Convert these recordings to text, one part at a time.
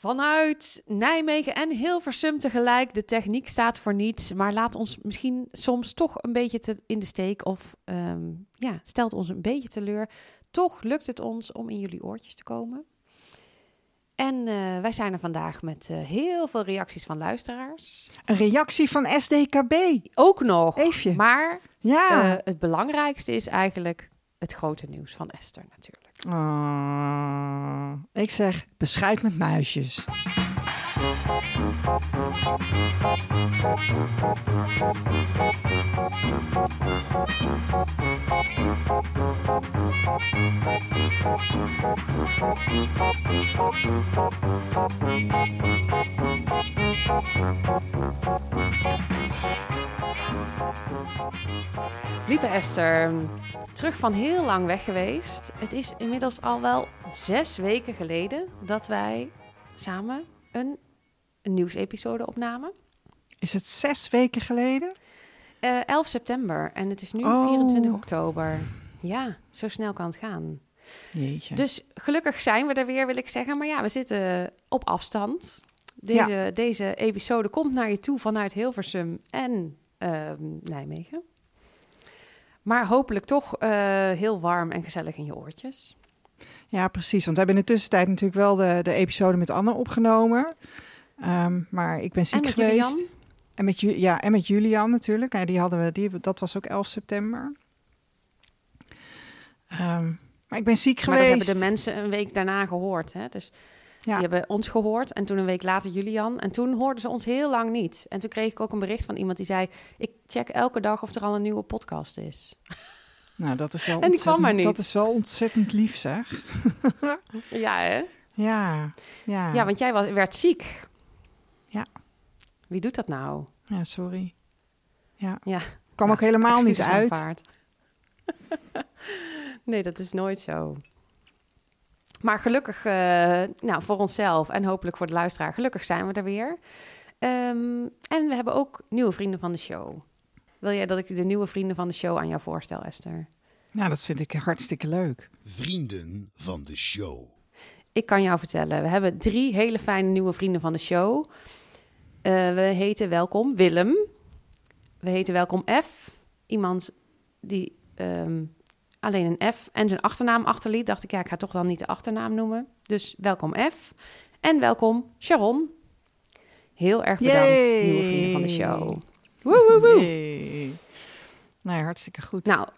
Vanuit Nijmegen en Hilversum tegelijk. De techniek staat voor niets, maar laat ons misschien soms toch een beetje te, in de steek of ehm, ja, stelt ons een beetje teleur. Toch lukt het ons om in jullie oortjes te komen. En eh, wij zijn er vandaag met eh, heel veel reacties van luisteraars. Een reactie van SDKB. Ook nog. Eefje. Maar Ja. eh, het belangrijkste is eigenlijk het grote nieuws van Esther natuurlijk. Oh, ik zeg beschuit met muisjes. Lieve Esther, terug van heel lang weg geweest. Het is inmiddels al wel zes weken geleden dat wij samen een, een nieuwsepisode opnamen. Is het zes weken geleden? Eh 11 september en het is nu Oh. 24 oktober. Ja, zo snel kan het gaan. Jeetje. Dus gelukkig zijn we er weer, wil ik zeggen. Maar ja, we zitten op afstand. Deze, deze episode komt naar je toe vanuit Hilversum en ehm, Nijmegen. Maar hopelijk toch eh, heel warm en gezellig in je oortjes. Ja, precies. Want we hebben in de tussentijd natuurlijk wel de, de episode met Anne opgenomen. Ehm, maar ik ben ziek en geweest. Julian. En met, ja, en met Julian natuurlijk. Ja, die hadden we, die, dat was ook 11 september. Ehm, maar ik ben ziek Maar dat geweest. hebben de mensen een week daarna gehoord. Hè? Dus Ja. die hebben ons gehoord en toen een week later Julian. En toen hoorden ze ons heel lang niet. En toen kreeg ik ook een bericht van iemand die zei... ik check elke dag of er al een nieuwe podcast is. Nou, dat is wel En die kwam maar niet. Dat is wel ontzettend lief, zeg. Ja, hè? Ja, ja. Ja, want jij was, werd ziek. Ja. Wie doet dat nou? Ja, sorry. Ja, Ja, kwam ook nou, helemaal niet uit. nee, dat is nooit zo. Maar gelukkig, eh, nou, voor onszelf en hopelijk voor de luisteraar, gelukkig zijn we er weer. Ehm, en we hebben ook nieuwe vrienden van de show. Wil jij dat ik de nieuwe vrienden van de show aan jou voorstel, Esther? Nou, dat vind ik hartstikke leuk. Vrienden van de show. Ik kan jou vertellen, we hebben drie hele fijne nieuwe vrienden van de show. Eh, we heten welkom Willem. We heten welkom F. Iemand die ehm, alleen een F en zijn achternaam achterliet. Dacht ik, ja, ik ga toch dan niet de achternaam noemen. Dus welkom F. En welkom Sharon. Heel erg bedankt, Yay. nieuwe vrienden van de show. Woe, woe, woe. Yay. Nou, ja, hartstikke goed. Nou,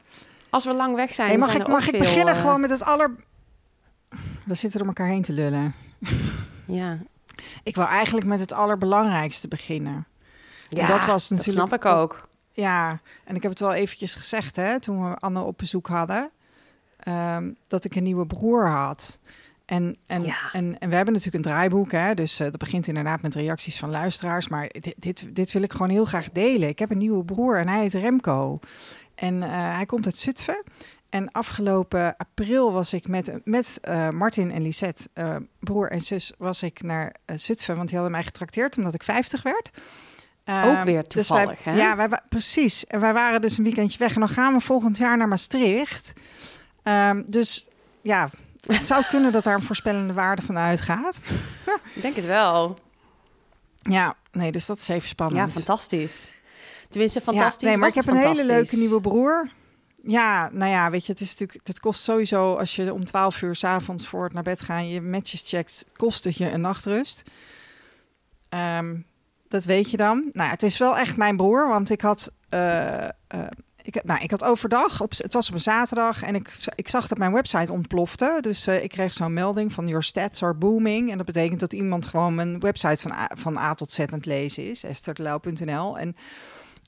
als we lang weg zijn, hey, mag zijn ik, mag ik beginnen eh, gewoon met het aller... We zitten door elkaar heen te lullen. Ja, Ik wil eigenlijk met het allerbelangrijkste beginnen. ja dat was natuurlijk- snap ik dat- ook. Ja, en ik heb het wel eventjes gezegd hè, toen we Anne op bezoek hadden. ehm, dat ik een nieuwe broer had. En, en, Ja. en, en we hebben natuurlijk een draaiboek, hè, dus eh, dat begint inderdaad met reacties van luisteraars. Maar dit, dit, dit wil ik gewoon heel graag delen. Ik heb een nieuwe broer en hij heet Remco. En eh, hij komt uit Zutphen. En afgelopen april was ik met, met eh, Martin en Lisette, broer en zus, was ik naar Zutphen. Want die hadden mij getrakteerd omdat ik 50 werd. Ook weer dus wij- toevallig, hè? Ja, wij, precies. En wij waren dus een weekendje weg. En dan gaan we volgend jaar naar Maastricht. Ehm, dus ja, het zou kunnen dat daar een voorspellende waarde van uitgaat. Ik denk het wel. Ja, nee, dus dat is even spannend. Ja, fantastisch. Tenminste, fantastisch. Ja, nee, maar ik heb een hele leuke nieuwe broer. Ja, nou ja, weet je, het is natuurlijk, het kost sowieso als je om 12 uur 's avonds voor het naar bed gaan je matches checkt, kost het je een nachtrust. Ehm, dat weet je dan. Nou, het is wel echt mijn broer, want ik had, eh, eh, ik, nou, ik had overdag, op, het was op een zaterdag en ik, ik zag dat mijn website ontplofte. Dus eh, ik kreeg zo'n melding van your stats are booming. En dat betekent dat iemand gewoon mijn website van A, van A tot Z aan het lezen is, estherdeluil.nl. En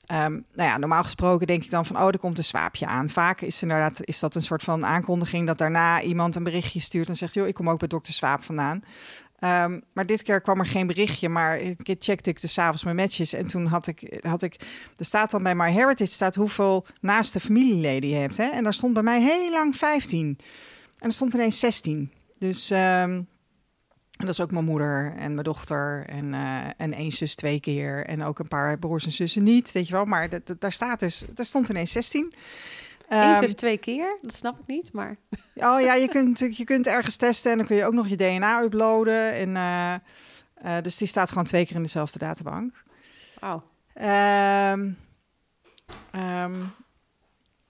Ehm, nou ja, normaal gesproken denk ik dan van, oh, er komt een swaapje aan. Vaak is inderdaad is dat een soort van aankondiging dat daarna iemand een berichtje stuurt en zegt, joh, ik kom ook bij dokter Swaap vandaan. Ehm, maar dit keer kwam er geen berichtje, maar ik checkte ik dus s'avonds mijn matches en toen had ik, had ik, er staat dan bij MyHeritage staat hoeveel naaste familieleden je hebt, hè? En daar stond bij mij heel lang 15 en er stond ineens 16. Dus ehm, en dat is ook mijn moeder en mijn dochter en, eh, en één zus twee keer. En ook een paar broers en zussen niet, weet je wel. Maar daar staat dus, daar stond ineens 16. Eén Ehm, dus twee keer? Dat snap ik niet, maar... Oh ja, je kunt je kunt ergens testen en dan kun je ook nog je DNA uploaden. En, eh, eh, dus die staat gewoon twee keer in dezelfde databank. Oh,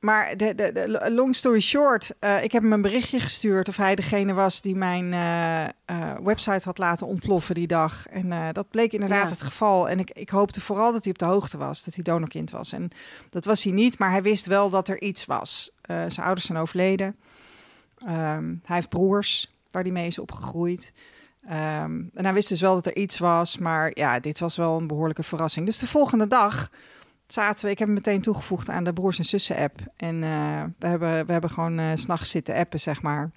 maar de, de, de long story short, eh, ik heb hem een berichtje gestuurd of hij degene was die mijn eh, eh, website had laten ontploffen die dag. En dat bleek inderdaad Ja. het geval. En ik, ik hoopte vooral dat hij op de hoogte was, dat hij donorkind was. En dat was hij niet, maar hij wist wel dat er iets was. Zijn ouders zijn overleden. Ehm, hij heeft broers waar hij mee is opgegroeid. Ehm, en hij wist dus wel dat er iets was, maar ja, dit was wel een behoorlijke verrassing. Dus de volgende dag zaten we, ik heb hem meteen toegevoegd aan de broers en zussen app. En eh, we, hebben, we hebben gewoon s s'nachts zitten appen, zeg maar.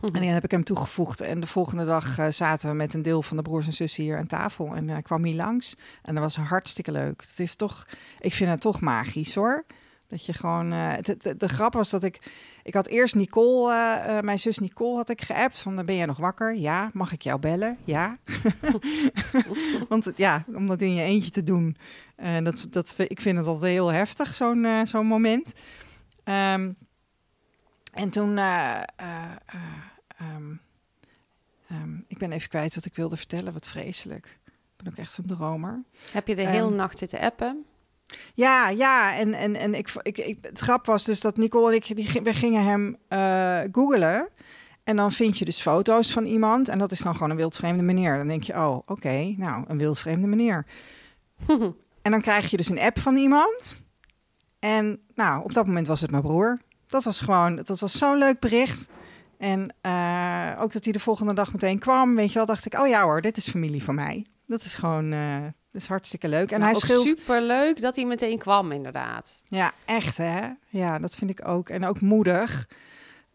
En dan heb ik hem toegevoegd. En de volgende dag eh, zaten we met een deel van de broers en zussen hier aan tafel. En hij kwam hier langs. En dat was hartstikke leuk. Het is toch, ik vind het toch magisch hoor. Dat je gewoon. de, de, de grap was dat ik. Ik had eerst Nicole, eh, eh, mijn zus Nicole, had ik geappt. Van ben jij nog wakker? Ja. Mag ik jou bellen? Ja. Want ja, om dat in je eentje te doen. En dat, dat, ik vind het altijd heel heftig, zo'n zo'n moment. Ehm, en toen. ehm, ik ben even kwijt wat ik wilde vertellen. Wat vreselijk. Ik ben ook echt een dromer. Heb je de hele nacht zitten appen? Ja, ja. En, en, en ik, ik, ik, het grap was dus dat Nicole en ik, die, we gingen hem eh googelen. En dan vind je dus foto's van iemand. En dat is dan gewoon een wildvreemde meneer. Dan denk je, oh, oké, nou, een wildvreemde meneer. En dan krijg je dus een app van iemand. En nou, op dat moment was het mijn broer. Dat was gewoon, dat was zo'n leuk bericht. En eh, ook dat hij de volgende dag meteen kwam, weet je wel, dacht ik, oh ja hoor, dit is familie van mij. Dat is gewoon, eh, dat is hartstikke leuk. En Nou, hij scheelt, superleuk dat hij meteen kwam, inderdaad. ja, echt hè. Ja, dat vind ik ook. En ook moedig.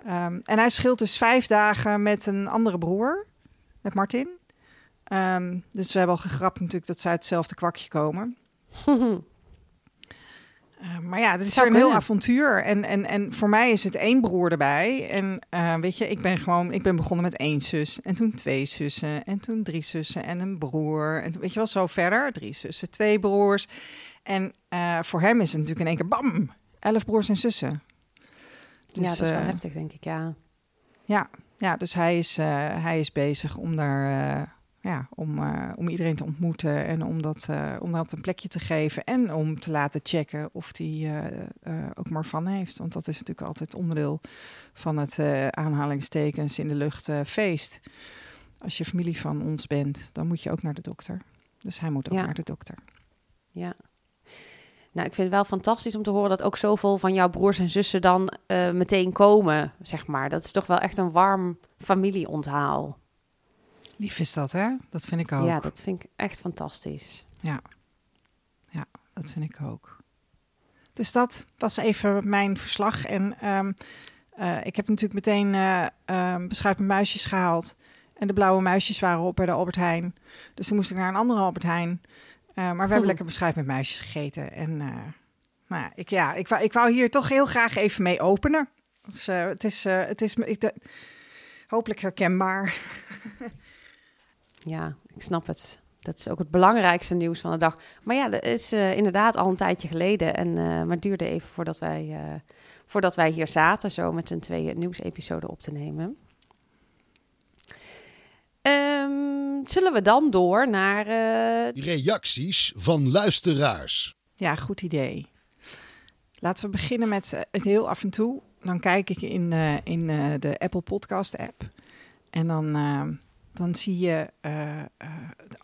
Ehm, en hij scheelt dus vijf dagen met een andere broer, met Martin. Ehm, dus we hebben al gegrapt natuurlijk dat zij hetzelfde kwakje komen. Uh, maar ja, dit is weer een heel avontuur. En, en, en voor mij is het één broer erbij. En uh, weet je, ik ben gewoon, ik ben begonnen met één zus. En toen twee zussen. En toen drie zussen en een broer. En weet je wel, zo verder. Drie zussen, twee broers. En uh, voor hem is het natuurlijk in één keer bam, elf broers en zussen. Dus, ja, dat is wel heftig, denk ik, ja. Ja, ja dus hij is, hij is bezig om daar ja, om, uh, om iedereen te ontmoeten en om dat, uh, om dat een plekje te geven en om te laten checken of die uh, ook maar van heeft. Want dat is natuurlijk altijd onderdeel van het aanhalingstekens in de lucht feest. Als je familie van ons bent, dan moet je ook naar de dokter. Dus hij moet ook Ja. naar de dokter. Ja. Nou, ik vind het wel fantastisch om te horen dat ook zoveel van jouw broers en zussen dan meteen komen, zeg maar. Dat is toch wel echt een warm familieonthaal. Lief is dat, hè? Dat vind ik ook. Ja, dat vind ik echt fantastisch. Ja, ja dat vind ik ook. Dus dat was even mijn verslag. En um, uh, ik heb natuurlijk meteen uh, um, beschuit muisjes gehaald. En de blauwe muisjes waren op bij de Albert Heijn. Dus toen moest ik naar een andere Albert Heijn. Uh, maar we hebben Hm. lekker beschuit met muisjes gegeten. En nou, ja, ik, ja, ik, wou, ik wou hier toch heel graag even mee openen. Dus, het is, het is ik, de, hopelijk herkenbaar. Ja, ik snap het. Dat is ook het belangrijkste nieuws van de dag. Maar ja, dat is uh, inderdaad al een tijdje geleden. En, uh, maar het duurde even voordat wij, uh, voordat wij hier zaten, zo met z'n tweeën nieuwsepisode op te nemen. Um, zullen we dan door naar. eh, Reacties van luisteraars. Ja, goed idee. Laten we beginnen met het heel af en toe. Dan kijk ik in, in de Apple Podcast app. En dan dan zie je, uh, uh,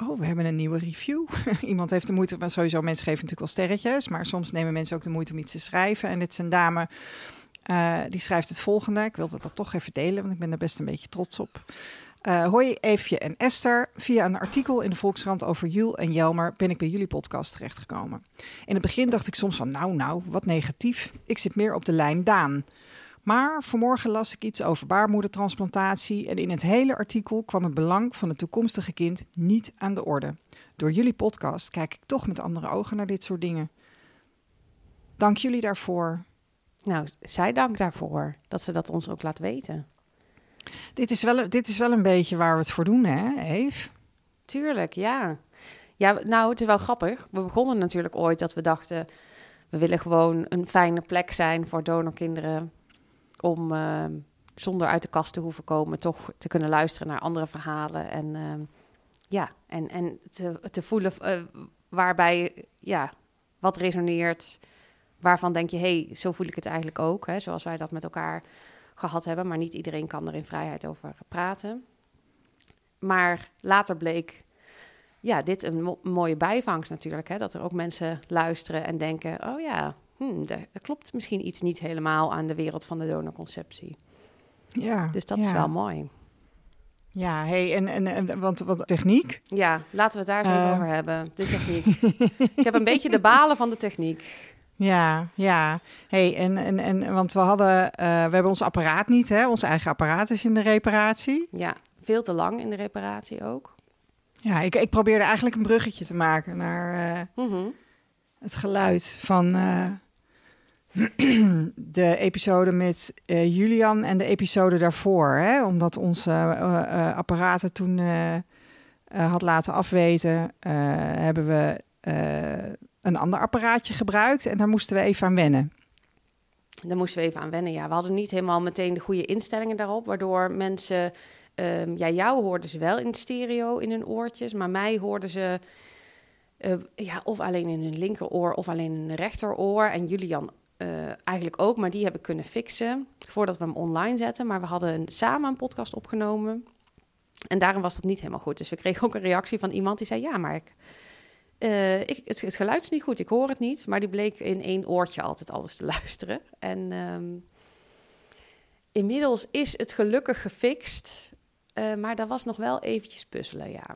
oh, we hebben een nieuwe review. Iemand heeft de moeite, maar sowieso mensen geven natuurlijk wel sterretjes, maar soms nemen mensen ook de moeite om iets te schrijven. En dit is een dame, uh, die schrijft het volgende. Ik wilde dat toch even delen, want ik ben er best een beetje trots op. Hoi Eefje en Esther. Via een artikel in de Volkskrant over Jules en Jelmer ben ik bij jullie podcast terechtgekomen. In het begin dacht ik soms van, nou, nou, wat negatief. Ik zit meer op de lijn Daan. Maar vanmorgen las ik iets over baarmoedertransplantatie en in het hele artikel kwam het belang van het toekomstige kind niet aan de orde. Door jullie podcast kijk ik toch met andere ogen naar dit soort dingen. Dank jullie daarvoor. Nou, zij dankt daarvoor dat ze dat ons ook laat weten. Dit is wel, dit is wel een beetje waar we het voor doen, hè, Eve? Tuurlijk, ja. Ja, nou, het is wel grappig. We begonnen natuurlijk ooit dat we dachten... we willen gewoon een fijne plek zijn voor donorkinderen om ehm, zonder uit de kast te hoeven komen, toch te kunnen luisteren naar andere verhalen en ehm, ja, en, en te, te voelen eh, waarbij ja, wat resoneert, waarvan denk je, hé, hey, zo voel ik het eigenlijk ook, hè, zoals wij dat met elkaar gehad hebben, maar niet iedereen kan er in vrijheid over praten. Maar later bleek ja, dit een mooie bijvangst natuurlijk. Hè? Dat er ook mensen luisteren en denken: oh ja, hmm, er, klopt misschien iets niet helemaal aan de wereld van de donorconceptie. Ja, dus dat is wel mooi. Ja, hey, en, en, en want, want techniek? Ja, laten we het daar eens even eh. over hebben. De techniek. Ik heb een beetje de balen van de techniek. Ja, ja. Hey, en, en, en, want we hadden, uh, we hebben ons apparaat niet, hè? Ons eigen apparaat is in de reparatie. Ja, veel te lang in de reparatie ook. Ja, ik, ik probeerde eigenlijk een bruggetje te maken naar uh, het geluid van de episode met uh, Julian en de episode daarvoor. Hè? Omdat onze apparaten toen had laten afweten, hebben we een ander apparaatje gebruikt en daar moesten we even aan wennen. Daar moesten we even aan wennen, ja. We hadden niet helemaal meteen de goede instellingen daarop, waardoor mensen Um, ja, jou hoorden ze wel in stereo in hun oortjes, maar mij hoorden ze ja, of alleen in hun linkeroor of alleen in hun rechteroor. En Julian uh, eigenlijk ook, maar die hebben kunnen fixen voordat we hem online zetten. Maar we hadden samen een podcast opgenomen. En daarom was dat niet helemaal goed. Dus we kregen ook een reactie van iemand die zei: Ja, maar ik, uh, ik, het, geluid is niet goed, ik hoor het niet. Maar die bleek in één oortje altijd alles te luisteren. En um, inmiddels is het gelukkig gefixt. Uh, maar dat was nog wel eventjes puzzelen, ja.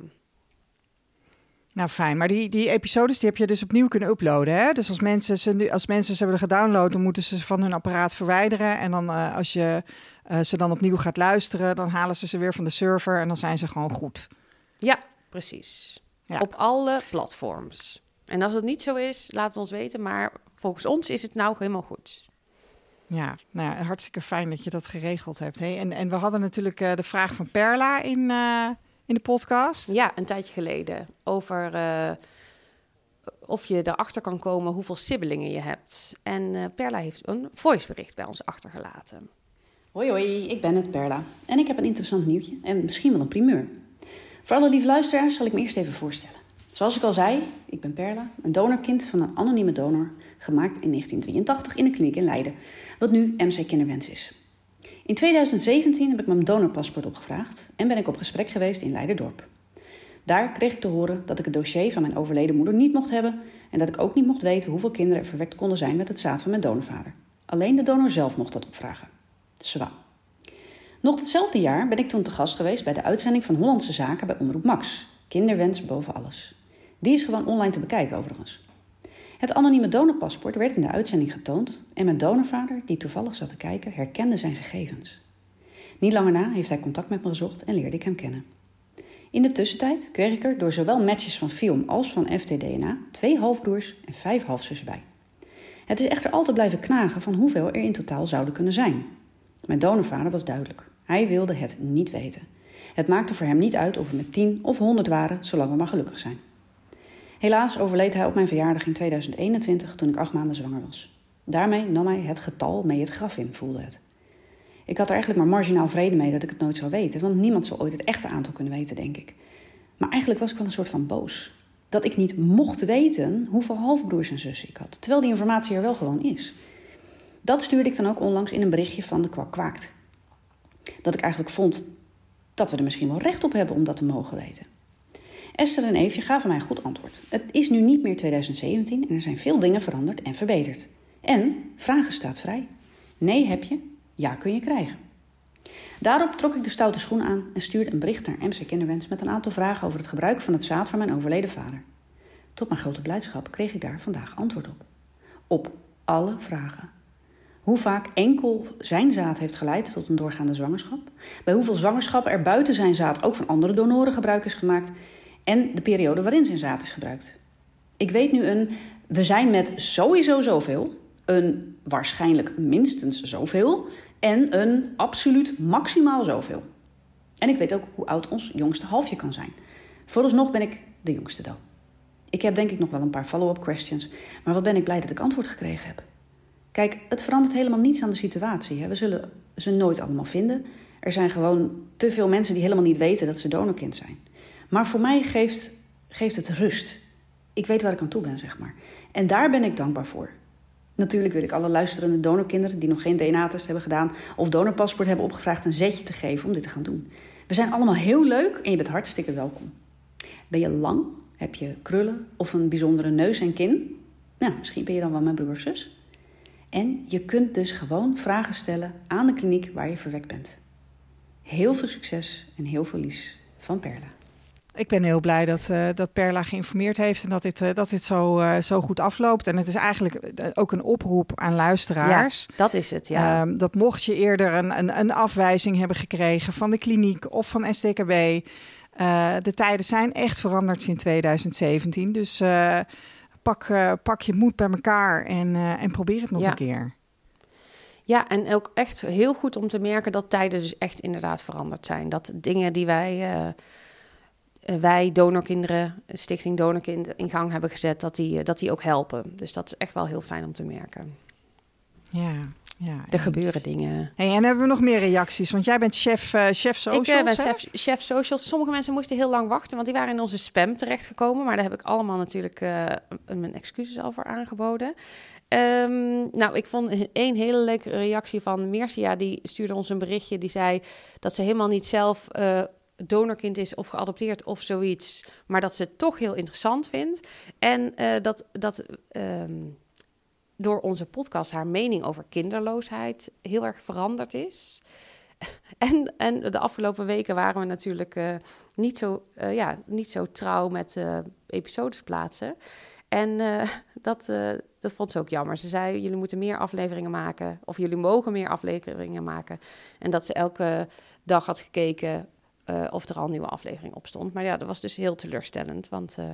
Nou, fijn. Maar die, die episodes die heb je dus opnieuw kunnen uploaden. Hè? Dus als mensen, ze nu, als mensen ze hebben gedownload, dan moeten ze ze van hun apparaat verwijderen. En dan uh, als je uh, ze dan opnieuw gaat luisteren, dan halen ze ze weer van de server en dan zijn ze gewoon goed. Ja, precies. Ja. Op alle platforms. En als het niet zo is, laat het ons weten. Maar volgens ons is het nou helemaal goed. Ja, nou ja, hartstikke fijn dat je dat geregeld hebt. Hey? En, en we hadden natuurlijk uh, de vraag van Perla in, in de podcast. Ja, een tijdje geleden. Over uh, of je erachter kan komen hoeveel sibbelingen je hebt. En Perla heeft een voicebericht bij ons achtergelaten. Hoi hoi, ik ben het Perla. En ik heb een interessant nieuwtje en misschien wel een primeur. Voor alle lieve luisteraars zal ik me eerst even voorstellen. Zoals ik al zei, ik ben Perla, een donorkind van een anonieme donor, gemaakt in 1983 in een kliniek in Leiden wat nu MC Kinderwens is. In 2017 heb ik mijn donorpaspoort opgevraagd en ben ik op gesprek geweest in Leiderdorp. Daar kreeg ik te horen dat ik het dossier van mijn overleden moeder niet mocht hebben en dat ik ook niet mocht weten hoeveel kinderen er verwekt konden zijn met het zaad van mijn donorvader. Alleen de donor zelf mocht dat opvragen. Zwa. Nog hetzelfde jaar ben ik toen te gast geweest bij de uitzending van Hollandse Zaken bij Omroep Max. Kinderwens boven alles. Die is gewoon online te bekijken overigens. Het anonieme donorpaspoort werd in de uitzending getoond en mijn donorvader, die toevallig zat te kijken, herkende zijn gegevens. Niet langer na heeft hij contact met me gezocht en leerde ik hem kennen. In de tussentijd kreeg ik er door zowel matches van film als van FTDNA twee halfbroers en vijf halfzussen bij. Het is echter altijd blijven knagen van hoeveel er in totaal zouden kunnen zijn. Mijn donorvader was duidelijk. Hij wilde het niet weten. Het maakte voor hem niet uit of we met tien of honderd waren, zolang we maar gelukkig zijn. Helaas overleed hij op mijn verjaardag in 2021 toen ik acht maanden zwanger was. Daarmee nam hij het getal mee het graf in, voelde het. Ik had er eigenlijk maar marginaal vrede mee dat ik het nooit zou weten, want niemand zal ooit het echte aantal kunnen weten, denk ik. Maar eigenlijk was ik wel een soort van boos. Dat ik niet mocht weten hoeveel halfbroers en zussen ik had, terwijl die informatie er wel gewoon is. Dat stuurde ik dan ook onlangs in een berichtje van de kwak kwaakt. Dat ik eigenlijk vond dat we er misschien wel recht op hebben om dat te mogen weten. Esther en Eefje gaven mij een goed antwoord. Het is nu niet meer 2017 en er zijn veel dingen veranderd en verbeterd. En vragen staat vrij. Nee heb je, ja kun je krijgen. Daarop trok ik de stoute schoen aan en stuurde een bericht naar MC Kinderwens met een aantal vragen over het gebruik van het zaad van mijn overleden vader. Tot mijn grote blijdschap kreeg ik daar vandaag antwoord op. Op alle vragen. Hoe vaak enkel zijn zaad heeft geleid tot een doorgaande zwangerschap, bij hoeveel zwangerschappen er buiten zijn zaad ook van andere donoren gebruik is gemaakt en de periode waarin zijn zaad is gebruikt. Ik weet nu een we zijn met sowieso zoveel, een waarschijnlijk minstens zoveel en een absoluut maximaal zoveel. En ik weet ook hoe oud ons jongste halfje kan zijn. Vooralsnog ben ik de jongste dan. Ik heb denk ik nog wel een paar follow-up questions, maar wat ben ik blij dat ik antwoord gekregen heb. Kijk, het verandert helemaal niets aan de situatie. Hè. We zullen ze nooit allemaal vinden. Er zijn gewoon te veel mensen die helemaal niet weten dat ze donorkind zijn. Maar voor mij geeft, geeft het rust. Ik weet waar ik aan toe ben, zeg maar. En daar ben ik dankbaar voor. Natuurlijk wil ik alle luisterende donorkinderen die nog geen DNA-test hebben gedaan of donorpaspoort hebben opgevraagd een zetje te geven om dit te gaan doen. We zijn allemaal heel leuk en je bent hartstikke welkom. Ben je lang? Heb je krullen of een bijzondere neus en kin? Nou, misschien ben je dan wel mijn broer of zus. En je kunt dus gewoon vragen stellen aan de kliniek waar je verwekt bent. Heel veel succes en heel veel lies van Perla. Ik ben heel blij dat, uh, dat Perla geïnformeerd heeft en dat dit, uh, dat dit zo, uh, zo goed afloopt. En het is eigenlijk ook een oproep aan luisteraars. Ja, dat is het, ja. Uh, dat mocht je eerder een, een, een, afwijzing hebben gekregen van de kliniek of van SDKB. de tijden zijn echt veranderd in 2017. Dus pak, pak je moed bij elkaar en, en probeer het nog ja. een keer. Ja, en ook echt heel goed om te merken dat tijden dus echt inderdaad veranderd zijn. Dat dingen die wij wij donorkinderen, Stichting Donorkind, in gang hebben gezet, dat die, dat die ook helpen. Dus dat is echt wel heel fijn om te merken. Ja, ja. Er gebeuren dingen. Hey, en hebben we nog meer reacties? Want jij bent chef, uh, chef socials. Ik uh, ben chef, chef, socials. Sommige mensen moesten heel lang wachten, want die waren in onze spam terechtgekomen. Maar daar heb ik allemaal natuurlijk uh, mijn excuses al voor aangeboden. Um, nou, ik vond één hele leuke reactie van Mercia. Die stuurde ons een berichtje. Die zei dat ze helemaal niet zelf uh, donorkind is of geadopteerd of zoiets, maar dat ze het toch heel interessant vindt. En uh, dat, dat um, door onze podcast haar mening over kinderloosheid heel erg veranderd is. En, en de afgelopen weken waren we natuurlijk uh, niet, zo, uh, ja, niet zo trouw met episodes plaatsen. En dat, dat vond ze ook jammer. Ze zei, jullie moeten meer afleveringen maken. Of jullie mogen meer afleveringen maken. En dat ze elke dag had gekeken uh, of er al een nieuwe aflevering op stond. Maar ja, dat was dus heel teleurstellend, want uh,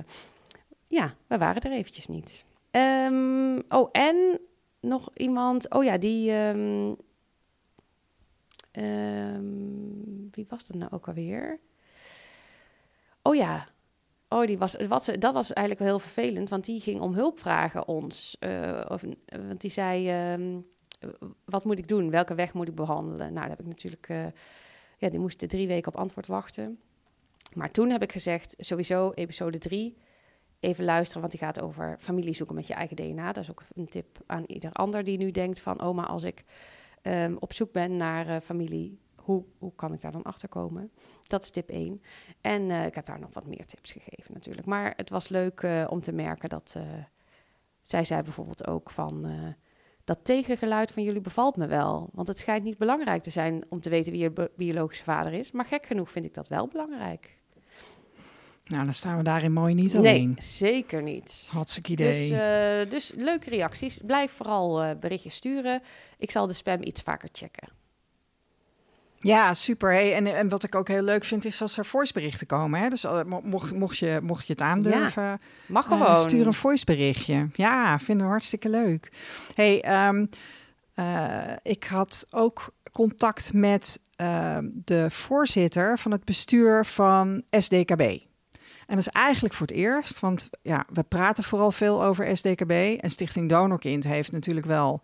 ja, we waren er eventjes niet. Um, oh, en nog iemand, oh ja, die... Um, um, wie was dat nou ook alweer? Oh ja, Oh, die was, was, dat was eigenlijk wel heel vervelend, want die ging om hulp vragen ons. Uh, of, want die zei, wat moet ik doen? Welke weg moet ik behandelen? Nou, dat heb ik natuurlijk... ja, die moesten drie weken op antwoord wachten. Maar toen heb ik gezegd, sowieso episode drie, even luisteren, want die gaat over familie zoeken met je eigen DNA. Dat is ook een tip aan ieder ander die nu denkt van, oh, maar als ik um, op zoek ben naar uh, familie, hoe, hoe kan ik daar dan achter komen? Dat is tip 1. En uh, ik heb daar nog wat meer tips gegeven natuurlijk. Maar het was leuk uh, om te merken dat zij zei bijvoorbeeld ook van dat tegengeluid van jullie bevalt me wel. Want het schijnt niet belangrijk te zijn om te weten wie je biologische vader is. Maar gek genoeg vind ik dat wel belangrijk. Nou, dan staan we daarin mooi niet alleen. Nee, zeker niet. Hartstikke idee. Dus, uh, dus leuke reacties. Blijf vooral uh, berichtjes sturen. Ik zal de spam iets vaker checken. Ja, super. Hey, en, en wat ik ook heel leuk vind, is als er voiceberichten komen. Hè? Dus uh, mocht, mocht, je, mocht je het aandurven, ja, mag gewoon. Uh, stuur een voiceberichtje. Ja, vinden we hartstikke leuk. Hey, um, uh, ik had ook contact met de voorzitter van het bestuur van SDKB. En dat is eigenlijk voor het eerst, want ja, we praten vooral veel over SDKB. En Stichting Donorkind heeft natuurlijk wel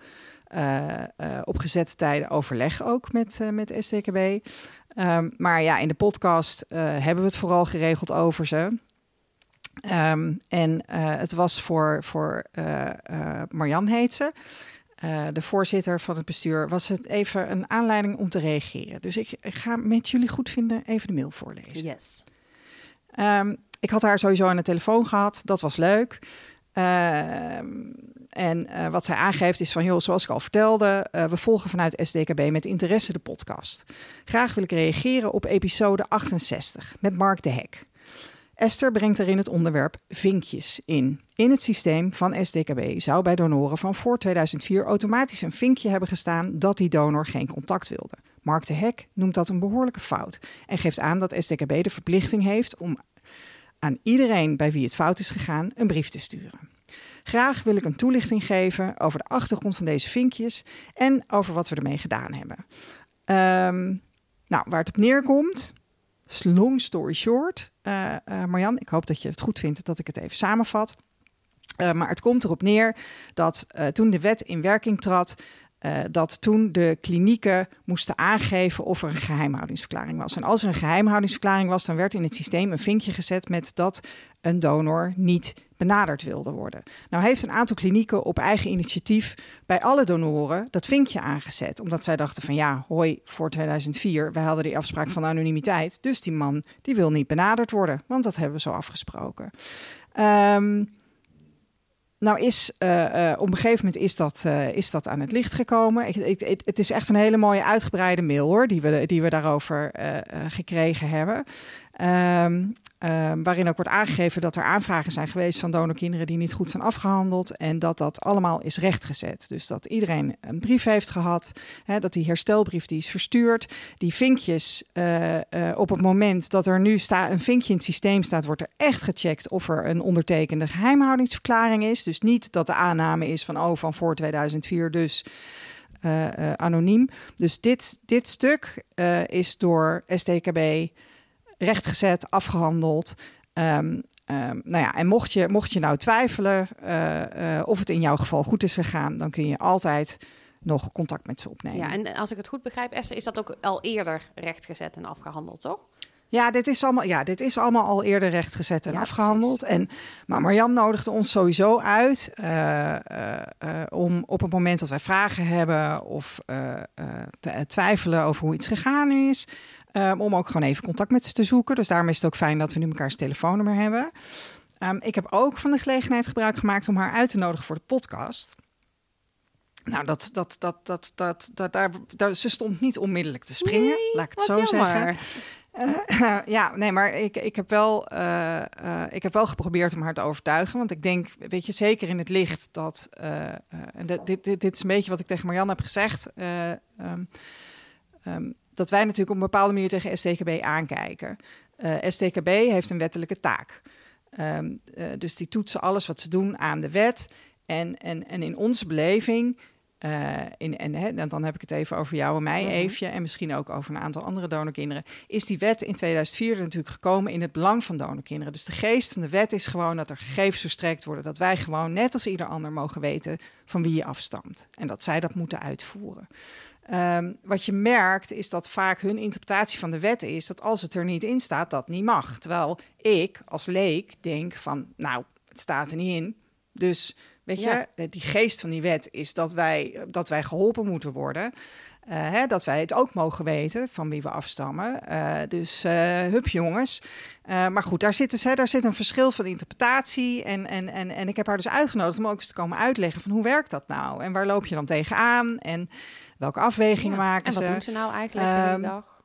op gezette tijden overleg ook met, uh, met SDKB. Um, maar ja, in de podcast hebben we het vooral geregeld over ze. Um, en het was voor, voor Marjan heet ze, de voorzitter van het bestuur, was het even een aanleiding om te reageren. Dus ik, ik ga met jullie goed vinden even de mail voorlezen. Yes. Um, ik had haar sowieso aan de telefoon gehad, dat was leuk. En uh, wat zij aangeeft is van, joh, zoals ik al vertelde, uh, we volgen vanuit SDKB met interesse de podcast. Graag wil ik reageren op episode 68 met Mark de Hek. Esther brengt erin het onderwerp vinkjes in. In het systeem van SDKB zou bij donoren van voor 2004 automatisch een vinkje hebben gestaan dat die donor geen contact wilde. Mark de Hek noemt dat een behoorlijke fout en geeft aan dat SDKB de verplichting heeft om aan iedereen bij wie het fout is gegaan een brief te sturen. Graag wil ik een toelichting geven over de achtergrond van deze vinkjes en over wat we ermee gedaan hebben. Um, nou, waar het op neerkomt, long story short, uh, Marjan. Ik hoop dat je het goed vindt dat ik het even samenvat. maar het komt erop neer dat toen de wet in werking trad, uh, dat toen de klinieken moesten aangeven of er een geheimhoudingsverklaring was. En als er een geheimhoudingsverklaring was, dan werd in het systeem een vinkje gezet met dat een donor niet benaderd wilde worden. Nou heeft een aantal klinieken op eigen initiatief bij alle donoren dat vinkje aangezet. Omdat zij dachten van ja, hoi, voor 2004, wij hadden die afspraak van anonimiteit. Dus die man die wil niet benaderd worden, want dat hebben we zo afgesproken. Um, nou is uh, op een gegeven moment is dat, uh, is dat aan het licht gekomen. Ik, ik, het is echt een hele mooie uitgebreide mail hoor, die we, die we daarover gekregen hebben. Um, Ehm, waarin ook wordt aangegeven dat er aanvragen zijn geweest van donorkinderen die niet goed zijn afgehandeld. En dat dat allemaal is rechtgezet. Dus dat iedereen een brief heeft gehad. Hè, dat die herstelbrief die is verstuurd. Die vinkjes uh, uh, op het moment dat er nu sta, een vinkje in het systeem staat, wordt er echt gecheckt of er een ondertekende geheimhoudingsverklaring is. Dus niet dat de aanname is van oh, van voor 2004 dus. Uh, anoniem. Dus dit, dit stuk is door STKB rechtgezet, afgehandeld. Um, nou ja, en mocht je, mocht je nou twijfelen uh, uh, of het in jouw geval goed is gegaan, dan kun je altijd nog contact met ze opnemen. Ja, en als ik het goed begrijp, Esther, is dat ook al eerder rechtgezet en afgehandeld, toch? Ja, dit is allemaal, ja, dit is allemaal al eerder rechtgezet en afgehandeld. En, maar Marjan nodigde ons sowieso uit uh, om op het moment dat wij vragen hebben of twijfelen over hoe iets gegaan is, Um, om ook gewoon even contact met ze te zoeken. Dus daarom is het ook fijn dat we nu mekaars telefoonnummer hebben. Um, ik heb ook van de gelegenheid gebruik gemaakt om haar uit te nodigen voor de podcast. Nou, dat, dat, dat, dat, dat, dat, daar, daar, ze stond niet onmiddellijk te springen, nee, laat ik het zo jammer. zeggen. Uh, ja, nee, maar ik, ik, heb wel, uh, uh, ik heb wel geprobeerd om haar te overtuigen. Want ik denk, weet je, zeker in het licht dat. en dit, dit, dit is een beetje wat ik tegen Marianne heb gezegd. Um, um, dat wij natuurlijk op een bepaalde manier tegen STKB aankijken. Uh, eh, STKB heeft een wettelijke taak. Um, uh, dus die toetsen alles wat ze doen aan de wet. En, en, en in onze beleving, uh, in, en hè, dan heb ik het even over jou en mij, mm Eefje, en misschien ook over een aantal andere donorkinderen, is die wet in 2004 natuurlijk gekomen in het belang van donorkinderen. Dus de geest van de wet is gewoon dat er gegevens verstrekt worden, dat wij gewoon, net als ieder ander, mogen weten van wie je afstamt. En dat zij dat moeten uitvoeren. Um, wat je merkt is dat vaak hun interpretatie van de wet is dat als het er niet in staat, dat niet mag. Terwijl ik als leek denk van, nou, het staat er niet in. Dus weet ja. je, die geest van die wet is dat wij, dat wij geholpen moeten worden. Uh, hè, dat wij het ook mogen weten van wie we afstammen. Uh, dus uh, hup jongens. maar goed, daar zit, dus, hè, daar zit een verschil van interpretatie. En, en, en, en ik heb haar dus uitgenodigd om ook eens te komen uitleggen van hoe werkt dat nou? En waar loop je dan tegenaan? En welke afwegingen ja. maken en wat ze? doen ze nou eigenlijk um, de dag?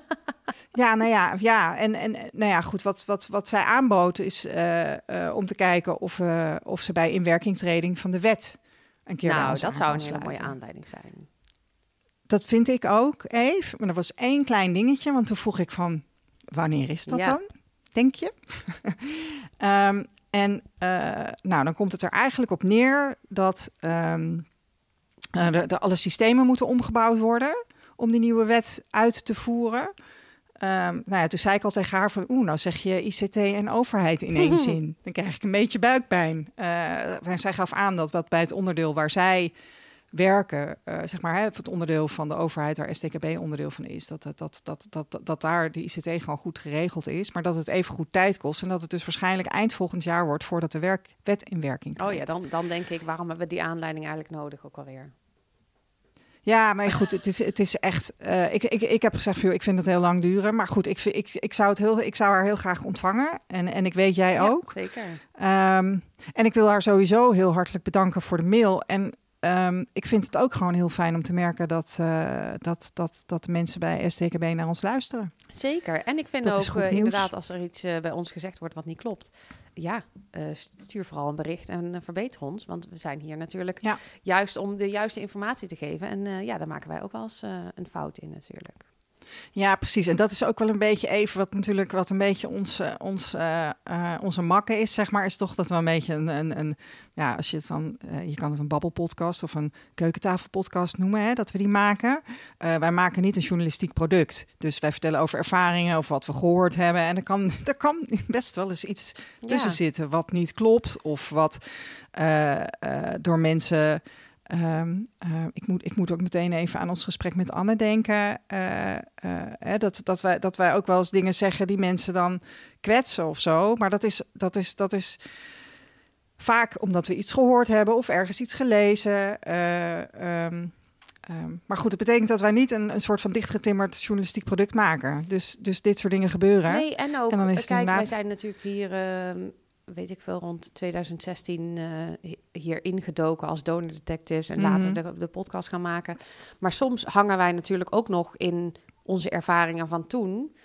ja, nou ja, ja. En, en nou ja, goed, wat, wat, wat zij aanbood is uh, uh, om te kijken of, uh, of ze bij inwerkingtreding van de wet een keer Nou, dat zou een hele mooie aanleiding zijn. Dat vind ik ook, Eve. Maar er was één klein dingetje, want toen vroeg ik van, wanneer is dat ja. dan? Denk je? um, en nou, dan komt het er eigenlijk op neer dat... Um, uh, de, de, alle systemen moeten omgebouwd worden om die nieuwe wet uit te voeren. Um, nou ja, toen zei ik al tegen haar van, oeh, nou zeg je ICT en overheid in één zin. Dan krijg ik een beetje buikpijn. Uh, en zij gaf aan dat wat bij het onderdeel waar zij werken, uh, zeg maar, hè, het onderdeel van de overheid waar STKB onderdeel van is, dat, dat, dat, dat, dat, dat daar de ICT gewoon goed geregeld is, maar dat het even goed tijd kost en dat het dus waarschijnlijk eind volgend jaar wordt voordat de werk, wet in werking komt. Oh ja, dan, dan denk ik, waarom hebben we die aanleiding eigenlijk nodig ook alweer? Ja, maar goed, het is, het is echt. Uh, ik, ik, ik heb gezegd, ik vind het heel lang duren. Maar goed, ik, ik, ik, zou, het heel, ik zou haar heel graag ontvangen. En, en ik weet jij ja, ook. Zeker. Um, en ik wil haar sowieso heel hartelijk bedanken voor de mail. En um, ik vind het ook gewoon heel fijn om te merken dat, uh, dat, dat, dat de mensen bij STKB naar ons luisteren. Zeker. En ik vind dat ook uh, inderdaad, als er iets bij ons gezegd wordt wat niet klopt, ja, uh, stuur vooral een bericht en uh, verbeter ons. Want we zijn hier natuurlijk ja. juist om de juiste informatie te geven. En uh, ja, daar maken wij ook wel eens een fout in natuurlijk. Ja, precies. En dat is ook wel een beetje even wat natuurlijk wat een beetje ons, eh, ons, uh, uh, onze makke is, zeg maar, is toch dat we een beetje een, een, een ja, als je het dan, je kan het een babbelpodcast of een keukentafelpodcast noemen, hè, dat we die maken. wij maken niet een journalistiek product. Dus wij vertellen over ervaringen of wat we gehoord hebben. En er kan, er kan best wel eens iets tussen zitten wat niet klopt of wat door mensen Ehm, eh, ik, moet, ik moet ook meteen even aan ons gesprek met Anne denken. Uh, uh, dat, dat, wij, dat wij ook wel eens dingen zeggen die mensen dan kwetsen of zo. Maar dat is, dat is, dat is vaak omdat we iets gehoord hebben of ergens iets gelezen. Um, um, maar goed, het betekent dat wij niet een, een soort van dichtgetimmerd journalistiek product maken. Dus, dus dit soort dingen gebeuren. Nee, en ook, en dan is kijk, inderdaad... wij zijn natuurlijk hier weet ik veel, rond 2016 uh, hier ingedoken als donor detectives en later mhm. de, de, podcast gaan maken. Maar soms hangen wij natuurlijk ook nog in onze ervaringen van toen.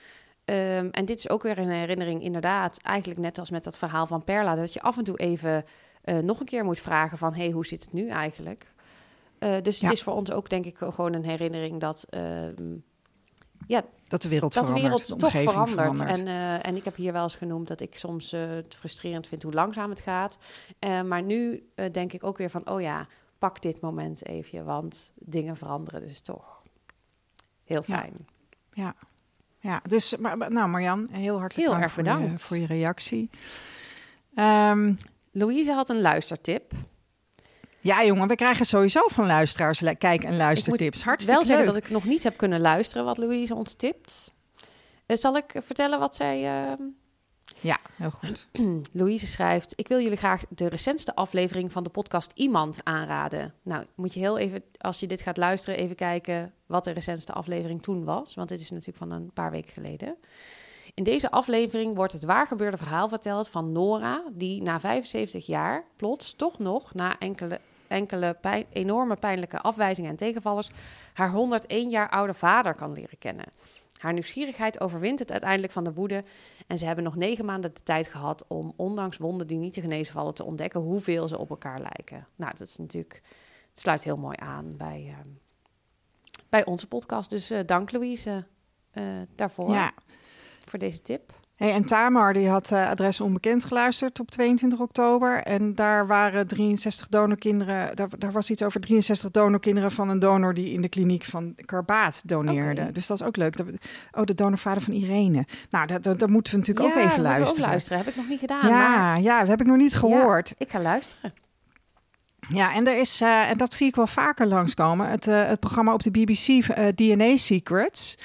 Um, en dit is ook weer een herinnering, inderdaad, eigenlijk net als met dat verhaal van Perla, dat je af en toe even uh, nog een keer moet vragen van, hey, hoe zit het nu eigenlijk? Uh, dus het is voor ons ook, denk ik, gewoon een herinnering dat um, ja, dat de wereld dat verandert. De wereld toch verandert. En, uh, en ik heb hier wel eens genoemd dat ik soms uh, het frustrerend vind hoe langzaam het gaat. Uh, maar nu denk ik ook weer van, oh ja, pak dit moment even, want dingen veranderen dus toch. Heel fijn. Ja, ja. ja. dus maar, nou Marjan, heel hartelijk heel dank erg bedankt. Voor, je, voor je reactie. Um, Louise had een luistertip. Ja, jongen, we krijgen sowieso van luisteraars kijk- en luistertips. Hartstikke wel zeggen dat ik nog niet heb kunnen luisteren wat Louise ons tipt. Uh, zal ik vertellen wat zij... Uh... Ja, heel goed. Louise schrijft: Ik wil jullie graag de recentste aflevering van de podcast Iemand aanraden. Nou, moet je heel even, als je dit gaat luisteren, even kijken wat de recentste aflevering toen was. Want dit is natuurlijk van een paar weken geleden. In deze aflevering wordt het waargebeurde verhaal verteld van Nora, die na 75 jaar plots toch nog na enkele enkele enorme pijnlijke afwijzingen en tegenvallers haar 101 jaar oude vader kan leren kennen. Haar nieuwsgierigheid overwint het uiteindelijk van de woede en ze hebben nog negen maanden de tijd gehad om, ondanks wonden die niet te genezen vallen, te ontdekken hoeveel ze op elkaar lijken. Nou, dat is natuurlijk, het sluit heel mooi aan bij, uh, bij onze podcast. Dus uh, dank Louise uh, daarvoor, ja. Voor deze tip. Hey, en Tamar die had uh, Adres Onbekend geluisterd op 22 oktober. En daar waren 63 donorkinderen. Daar, daar was iets over 63 donorkinderen van een donor die in de kliniek van Karbaat doneerde. Dus dat is ook leuk. oh, de donorvader van Irene. Nou, dat, dat, moeten we natuurlijk ook even luisteren. ook luisteren. Heb ik nog niet gedaan. Ja, maar... ja dat heb ik nog niet gehoord. ik ga luisteren. Ja, en er is, uh, en dat zie ik wel vaker langskomen, het, uh, het programma op de BBC, DNA Secrets.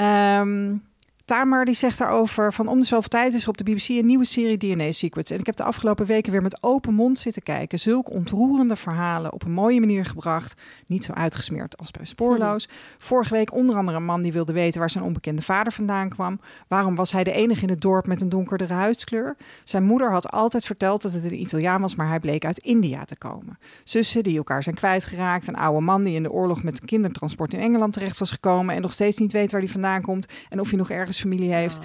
Um, Tamer die zegt daarover van om de zoveel tijd is er op de BBC een nieuwe serie DNA Secrets. En ik heb de afgelopen weken weer met open mond zitten kijken. Zulke ontroerende verhalen op een mooie manier gebracht. Niet zo uitgesmeerd als bij Spoorloos. Vorige week onder andere een man die wilde weten waar zijn onbekende vader vandaan kwam. Waarom was hij de enige in het dorp met een donkerdere huidskleur? Zijn moeder had altijd verteld dat het een Italiaan was, maar hij bleek uit India te komen. Zussen die elkaar zijn kwijtgeraakt. Een oude man die in de oorlog met kindertransport in Engeland terecht was gekomen en nog steeds niet weet waar hij vandaan komt. En of hij nog ergens familie heeft.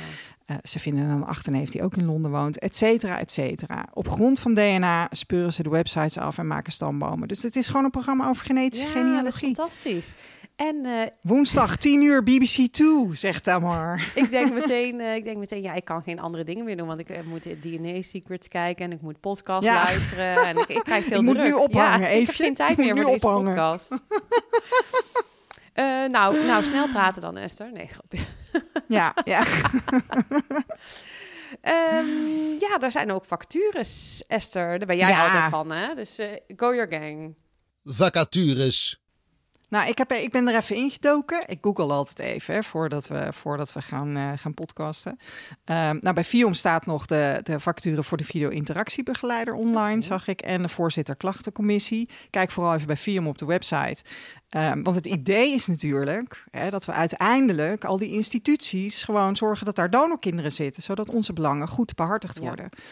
Uh, ze vinden een achterneef die ook in Londen woont, et cetera, et cetera. Op grond van DNA speuren ze de websites af en maken stambomen. Dus het is gewoon een programma over genetische ja, genealogie. Dat is fantastisch. En, uh, Woensdag 10 uur BBC 2, zegt Tamar. ik denk meteen, uh, ik denk meteen, ja, ik kan geen andere dingen meer doen, want ik moet DNA Secrets kijken en ik moet podcast ja. luisteren en ik, ik krijg veel ik druk. moet nu ophangen, ja, even. Ik heb geen tijd meer voor deze podcast. Uh, nou, nou, snel praten dan, Esther. Nee, grapje. Ja, ja. um, ja, daar zijn ook vacatures, Esther. Daar ben jij altijd van, hè? Dus uh, go your gang. Vacatures. Nou, ik, heb, ik ben er even ingedoken. Ik google altijd even hè, voordat we, voordat we gaan, uh, gaan podcasten. Um, nou, bij FIOM staat nog de, de vacature voor de video-interactiebegeleider online, zag ik. En de voorzitter klachtencommissie. Kijk vooral even bij FIOM op de website. Um, want het idee is natuurlijk hè, dat we uiteindelijk al die instituties gewoon zorgen dat daar donorkinderen zitten, zodat onze belangen goed behartigd worden. Ja.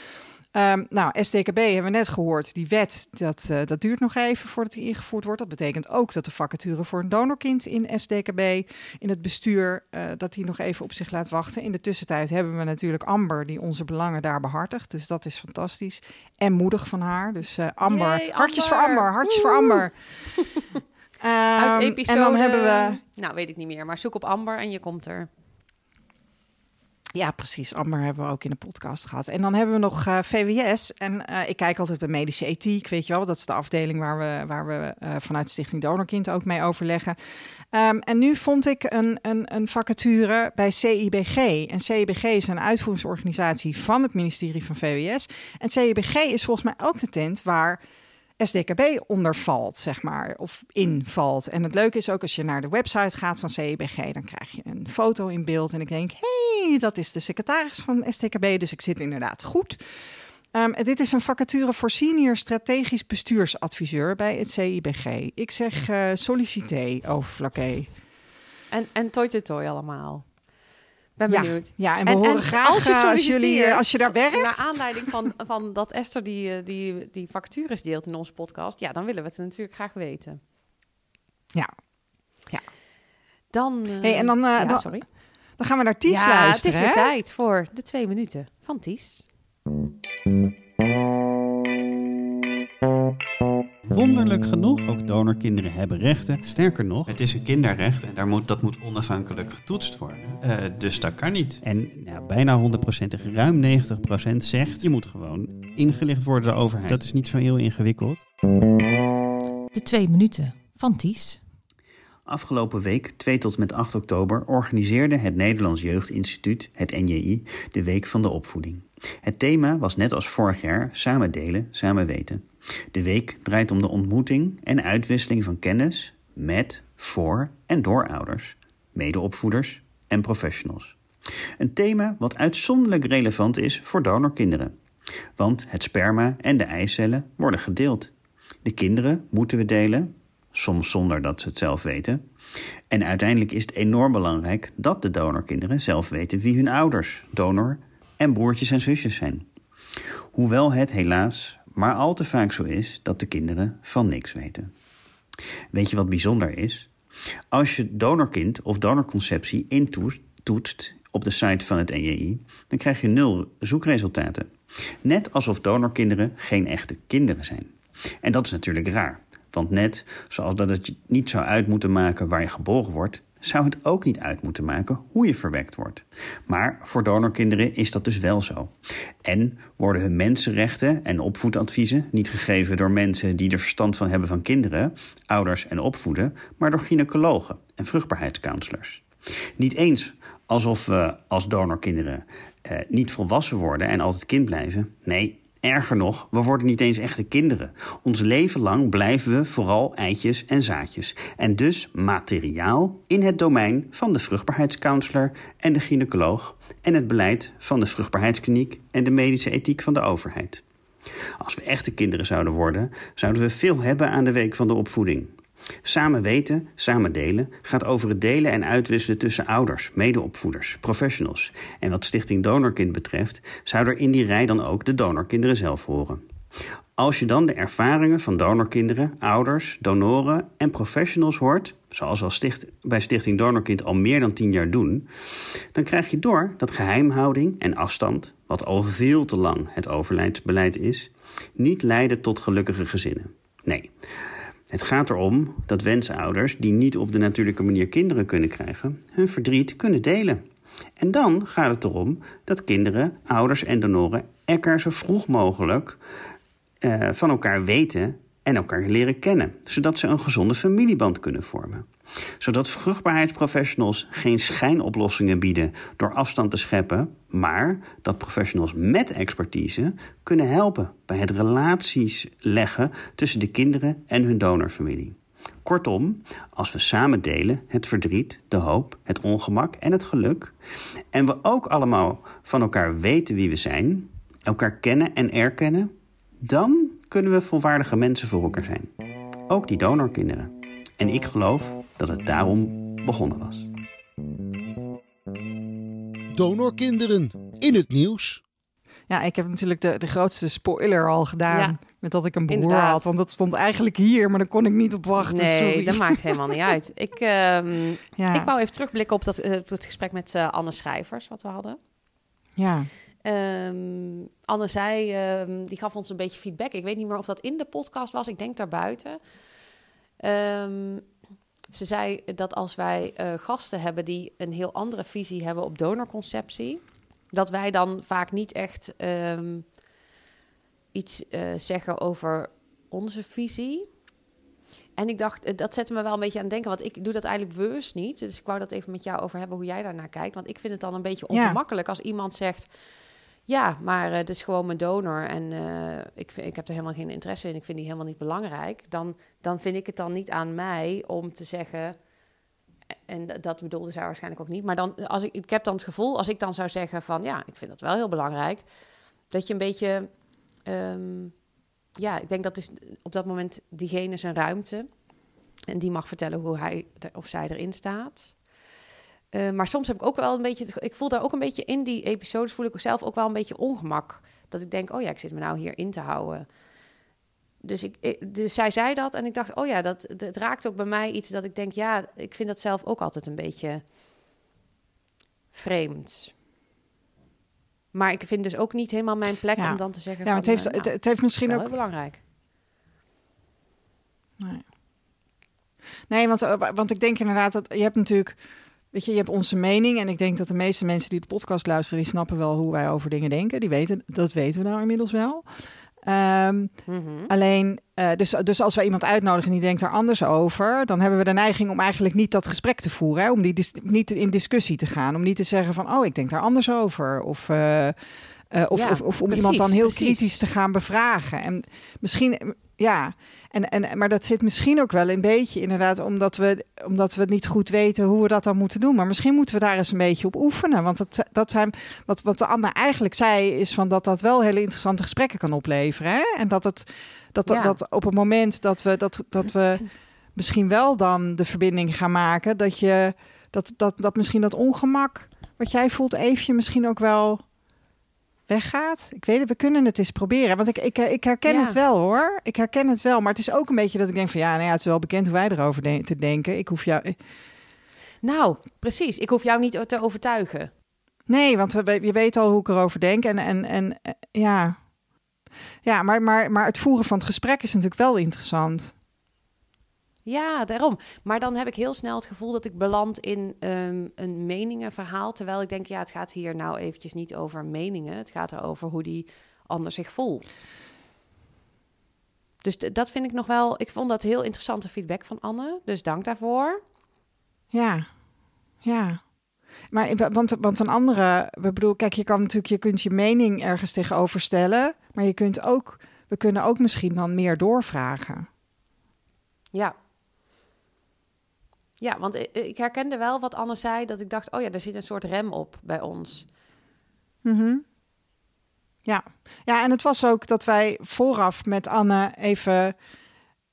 Um, nou, SDKB hebben we net gehoord. Die wet, dat, uh, dat duurt nog even voordat die ingevoerd wordt. Dat betekent ook dat de vacature voor een donorkind in SDKB, in het bestuur, uh, dat die nog even op zich laat wachten. In de tussentijd hebben we natuurlijk Amber, die onze belangen daar behartigt. Dus dat is fantastisch. En moedig van haar. Dus uh, Amber, hartjes voor Amber, hartjes voor Amber. Uit Ehm, episode... En dan hebben we... Nou, weet ik niet meer. Maar zoek op Amber en je komt er. Ja, precies. Amber hebben we ook in de podcast gehad. En dan hebben we nog eh, VWS. En eh, ik kijk altijd bij medische ethiek, weet je wel. Dat is de afdeling waar we, waar we eh, vanuit Stichting Donorkind ook mee overleggen. Ehm, en nu vond ik een, een, een vacature bij CIBG. En CIBG is een uitvoeringsorganisatie van het ministerie van VWS. En CIBG is volgens mij ook de tent waar SDKB onder valt, zeg maar, of invalt. En het leuke is ook als je naar de website gaat van CIBG, dan krijg je een foto in beeld. En ik denk, hey, dat is de secretaris van SDKB, dus ik zit inderdaad goed. Ehm, dit is een vacature voor senior strategisch bestuursadviseur bij het CIBG. Ik zeg sollicité, overflakke. En, en toi toi toi allemaal. Ben Ja, benieuwd. ja, en we horen graag als je, eh, als, jullie, eh, als je daar werkt. Naar aanleiding van, van dat Esther die, eh, die, die vacatures deelt in onze podcast. Ja, dan willen we het natuurlijk graag weten. Ja. Dan... eh, Hey, en dan, ja, dan- sorry. Dan gaan we naar Ties ja, luisteren. het is weer hè? tijd voor de twee minuten van Ties. Wonderlijk genoeg, ook donorkinderen hebben rechten. Sterker nog, het is een kinderrecht en daar moet, dat moet onafhankelijk getoetst worden. Eh, dus dat kan niet. En nou, bijna 100%, ruim 90% zegt, je moet gewoon ingelicht worden door de overheid. Dat is niet zo heel ingewikkeld. De twee minuten van Ties. Afgelopen week, 2 tot met 8 oktober, organiseerde het Nederlands Jeugdinstituut, het NJI, de Week van de Opvoeding. Het thema was net als vorig jaar samen delen, samen weten. De week draait om de ontmoeting en uitwisseling van kennis met, voor en door ouders, medeopvoeders en professionals. Een thema wat uitzonderlijk relevant is voor donorkinderen. Want het sperma en de eicellen worden gedeeld. De kinderen moeten we delen, soms zonder dat ze het zelf weten. En uiteindelijk is het enorm belangrijk dat de donorkinderen zelf weten wie hun ouders, donor en broertjes en zusjes zijn. Hoewel het helaas maar al te vaak zo is dat de kinderen van niks weten. Weet je wat bijzonder is? Als je donorkind of donorconceptie intoetst op de site van het NJI, dan krijg je nul zoekresultaten. Net alsof donorkinderen geen echte kinderen zijn. En dat is natuurlijk raar. Want net zoals dat het je niet zou uit moeten maken waar je geboren wordt, zou het ook niet uit moeten maken hoe je verwekt wordt. Maar voor donorkinderen is dat dus wel zo. En worden hun mensenrechten en opvoedadviezen niet gegeven door mensen die er verstand van hebben van kinderen, ouders en opvoeden, maar door gynaecologen en vruchtbaarheidscounselors. Niet eens alsof we als donorkinderen eh, niet volwassen worden en altijd kind blijven. Nee, Erger nog, we worden niet eens echte kinderen. Ons leven lang blijven we vooral eitjes en zaadjes. En dus materiaal in het domein van de vruchtbaarheidscounselor en de gynaecoloog en het beleid van de vruchtbaarheidskliniek en de medische ethiek van de overheid. Als we echte kinderen zouden worden, zouden we veel hebben aan de week van de opvoeding. Samen weten, samen delen gaat over het delen en uitwisselen tussen ouders, medeopvoeders, professionals. En wat Stichting Donorkind betreft, zou er in die rij dan ook de donorkinderen zelf horen. Als je dan de ervaringen van donorkinderen, ouders, donoren en professionals hoort, zoals we sticht, bij Stichting Donorkind al meer dan tien jaar doen, dan krijg je door dat geheimhouding en afstand, wat al veel te lang het overlijdsbeleid is, niet leiden tot gelukkige gezinnen. Nee. Het gaat erom dat wensouders die niet op de natuurlijke manier kinderen kunnen krijgen, hun verdriet kunnen delen. En dan gaat het erom dat kinderen, ouders en donoren elkaar zo vroeg mogelijk uh, van elkaar weten en elkaar leren kennen, zodat ze een gezonde familieband kunnen vormen. Zodat vruchtbaarheidsprofessionals geen schijnoplossingen bieden door afstand te scheppen, maar dat professionals met expertise kunnen helpen bij het relaties leggen tussen de kinderen en hun donorfamilie. Kortom, als we samen delen het verdriet, de hoop, het ongemak en het geluk, en we ook allemaal van elkaar weten wie we zijn, elkaar kennen en erkennen, dan kunnen we volwaardige mensen voor elkaar zijn. Ook die donorkinderen. En ik geloof dat het daarom begonnen was. Donorkinderen in het nieuws. Ja, ik heb natuurlijk de, de grootste spoiler al gedaan. Ja, met dat ik een broer inderdaad. had. Want dat stond eigenlijk hier, maar daar kon ik niet op wachten. Nee, sorry. dat maakt helemaal niet uit. Ik, ehm, Ja, ik wou even terugblikken op, dat, eh, op het gesprek met eh, Anne Schrijvers, wat we hadden. ja. Ehm, Anne zei, ehm, die gaf ons een beetje feedback. Ik weet niet meer of dat in de podcast was. Ik denk daarbuiten. Ehm, ze zei dat als wij eh, gasten hebben die een heel andere visie hebben op donorconceptie, dat wij dan vaak niet echt ehm, iets eh, zeggen over onze visie. En ik dacht, eh, dat zette me wel een beetje aan het denken, want ik doe dat eigenlijk bewust niet. Dus ik wou dat even met jou over hebben, hoe jij daarnaar kijkt. Want ik vind het dan een beetje Ja. ongemakkelijk als iemand zegt... Ja, maar eh, het is gewoon mijn donor en eh, ik, ik heb er helemaal geen interesse in. Ik vind die helemaal niet belangrijk. Dan, dan vind ik het dan niet aan mij om te zeggen... En dat bedoelde zij waarschijnlijk ook niet. Maar dan, als ik, ik heb dan het gevoel, als ik dan zou zeggen van... Ja, ik vind dat wel heel belangrijk. Dat je een beetje... ehm, ja, ik denk dat is op dat moment diegene zijn ruimte. En die mag vertellen hoe hij of zij erin staat. Eh, maar soms heb ik ook wel een beetje... Ik voel daar ook een beetje in die episodes... voel ik zelf ook wel een beetje ongemak. Dat ik denk, oh ja, ik zit me nou hier in te houden. Dus, ik, ik- dus zij zei dat en ik dacht, oh ja, dat, het raakt ook bij mij iets dat ik denk, ja, ik vind dat zelf ook altijd een beetje vreemd. Maar ik vind dus ook niet helemaal mijn plek Ja. om dan te zeggen. Ja, maar het van, heeft, eh, het, nou, het heeft misschien wel ook heel belangrijk. Nee. Nee, want, eh, want ik denk inderdaad dat je hebt natuurlijk, weet je, je hebt onze mening en ik denk dat de meeste mensen die de podcast luisteren, die snappen wel hoe wij over dingen denken. Die weten, dat weten we nou inmiddels wel. Ehm, Mhm. alleen, eh, dus, dus als wij iemand uitnodigen en die denkt daar anders over, dan hebben we de neiging om eigenlijk niet dat gesprek te voeren, hè? om die dis- niet in discussie te gaan, om niet te zeggen van, oh, ik denk daar anders over, of. eh, eh, of, Ja, of, of om precies, iemand dan heel precies. kritisch te gaan bevragen. En misschien, ja, en, en, maar dat zit misschien ook wel een beetje inderdaad, omdat we, omdat we niet goed weten hoe we dat dan moeten doen. Maar misschien moeten we daar eens een beetje op oefenen. Want dat, dat zijn, wat, wat de Anne eigenlijk zei, is van dat dat wel hele interessante gesprekken kan opleveren. Hè? En dat het dat, dat, Ja. dat op het moment dat we, dat, dat we misschien wel dan de verbinding gaan maken, dat je dat, dat, dat misschien dat ongemak wat jij voelt, even misschien ook wel weggaat. Ik weet het, we kunnen het eens proberen. Want ik, ik, ik herken Ja. het wel hoor. Ik herken het wel. Maar het is ook een beetje dat ik denk van ja, nou ja, het is wel bekend hoe wij erover de- te denken. Ik hoef jou. Nou, precies. Ik hoef jou niet te overtuigen. Nee, want we, je weet al hoe ik erover denk. En, en, en eh, ja. Ja, maar, maar, maar het voeren van het gesprek is natuurlijk wel interessant. Ja, daarom. Maar dan heb ik heel snel het gevoel dat ik beland in ehm, een meningenverhaal. Terwijl ik denk, ja, het gaat hier nou eventjes niet over meningen. Het gaat erover hoe die ander zich voelt. Dus dat vind ik nog wel... Ik vond dat heel interessante feedback van Anne. Dus dank daarvoor. Ja, ja. Maar want, want een andere, we bedoel, kijk, je kan natuurlijk, je kunt je mening ergens tegenover stellen, maar je kunt ook, we kunnen ook misschien dan meer doorvragen. Ja. Ja, want ik, ik herkende wel wat Anne zei. Dat ik dacht, oh ja, er zit een soort rem op bij ons. Mhm. Ja. ja, en het was ook dat wij vooraf met Anne even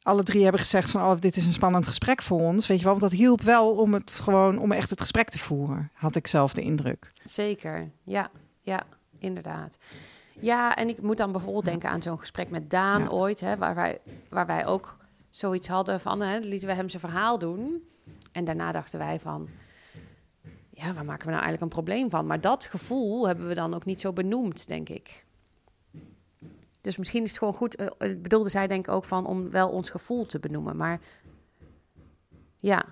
alle drie hebben gezegd van, oh, dit is een spannend gesprek voor ons, weet je wel, want dat hielp wel om het gewoon, om echt het gesprek te voeren, had ik zelf de indruk. Zeker, ja, ja, inderdaad. Ja, en ik moet dan bijvoorbeeld denken aan zo'n gesprek met Daan Ja. ooit, hè, waar, wij, waar wij ook zoiets hadden van, hè, lieten we hem zijn verhaal doen. En daarna dachten wij van, ja, waar maken we nou eigenlijk een probleem van? Maar dat gevoel hebben we dan ook niet zo benoemd, denk ik. Dus misschien is het gewoon goed, eh, eh, bedoelde zij denk ik ook van, om wel ons gevoel te benoemen. Maar ja,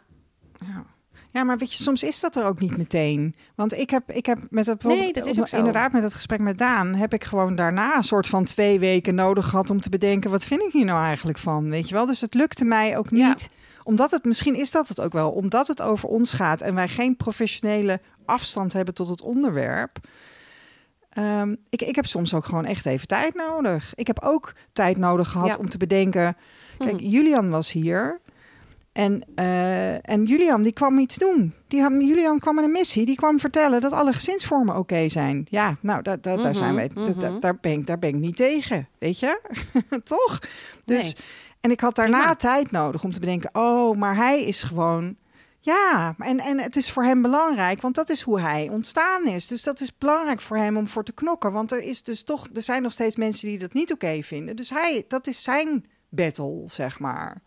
Ja. Ja, maar weet je, soms is dat er ook niet meteen. Want ik heb, ik heb met het Nee, dat is ook zo. inderdaad met het gesprek met Daan, heb ik gewoon daarna een soort van twee weken nodig gehad om te bedenken wat vind ik hier nou eigenlijk van, weet je wel? Dus het lukte mij ook Ja. Omdat het misschien is dat het ook wel, omdat het over ons gaat en wij geen professionele afstand hebben tot het onderwerp. Ehm, ik, ik heb soms ook gewoon echt even tijd nodig. Ik heb ook tijd nodig gehad Ja. om te bedenken. Kijk, Mhm. Julian was hier. En, eh, en Julian die kwam iets doen. Die had, Julian kwam met een missie. Die kwam vertellen dat alle gezinsvormen oké zijn. Ja, nou, da, da- daar zijn wij. Mhm, da- mhm. daar, ben ik, daar ben ik niet tegen. Weet je? Toch? Dus, Nee. En ik had daarna tijd nodig om te bedenken: oh, maar hij is gewoon. Ja, en, en het is voor hem belangrijk, want dat is hoe hij ontstaan is. Dus dat is belangrijk voor hem om voor te knokken. Want er is dus toch, er zijn nog steeds mensen die dat niet oké vinden. Dus hij, dat is zijn battle, zeg maar.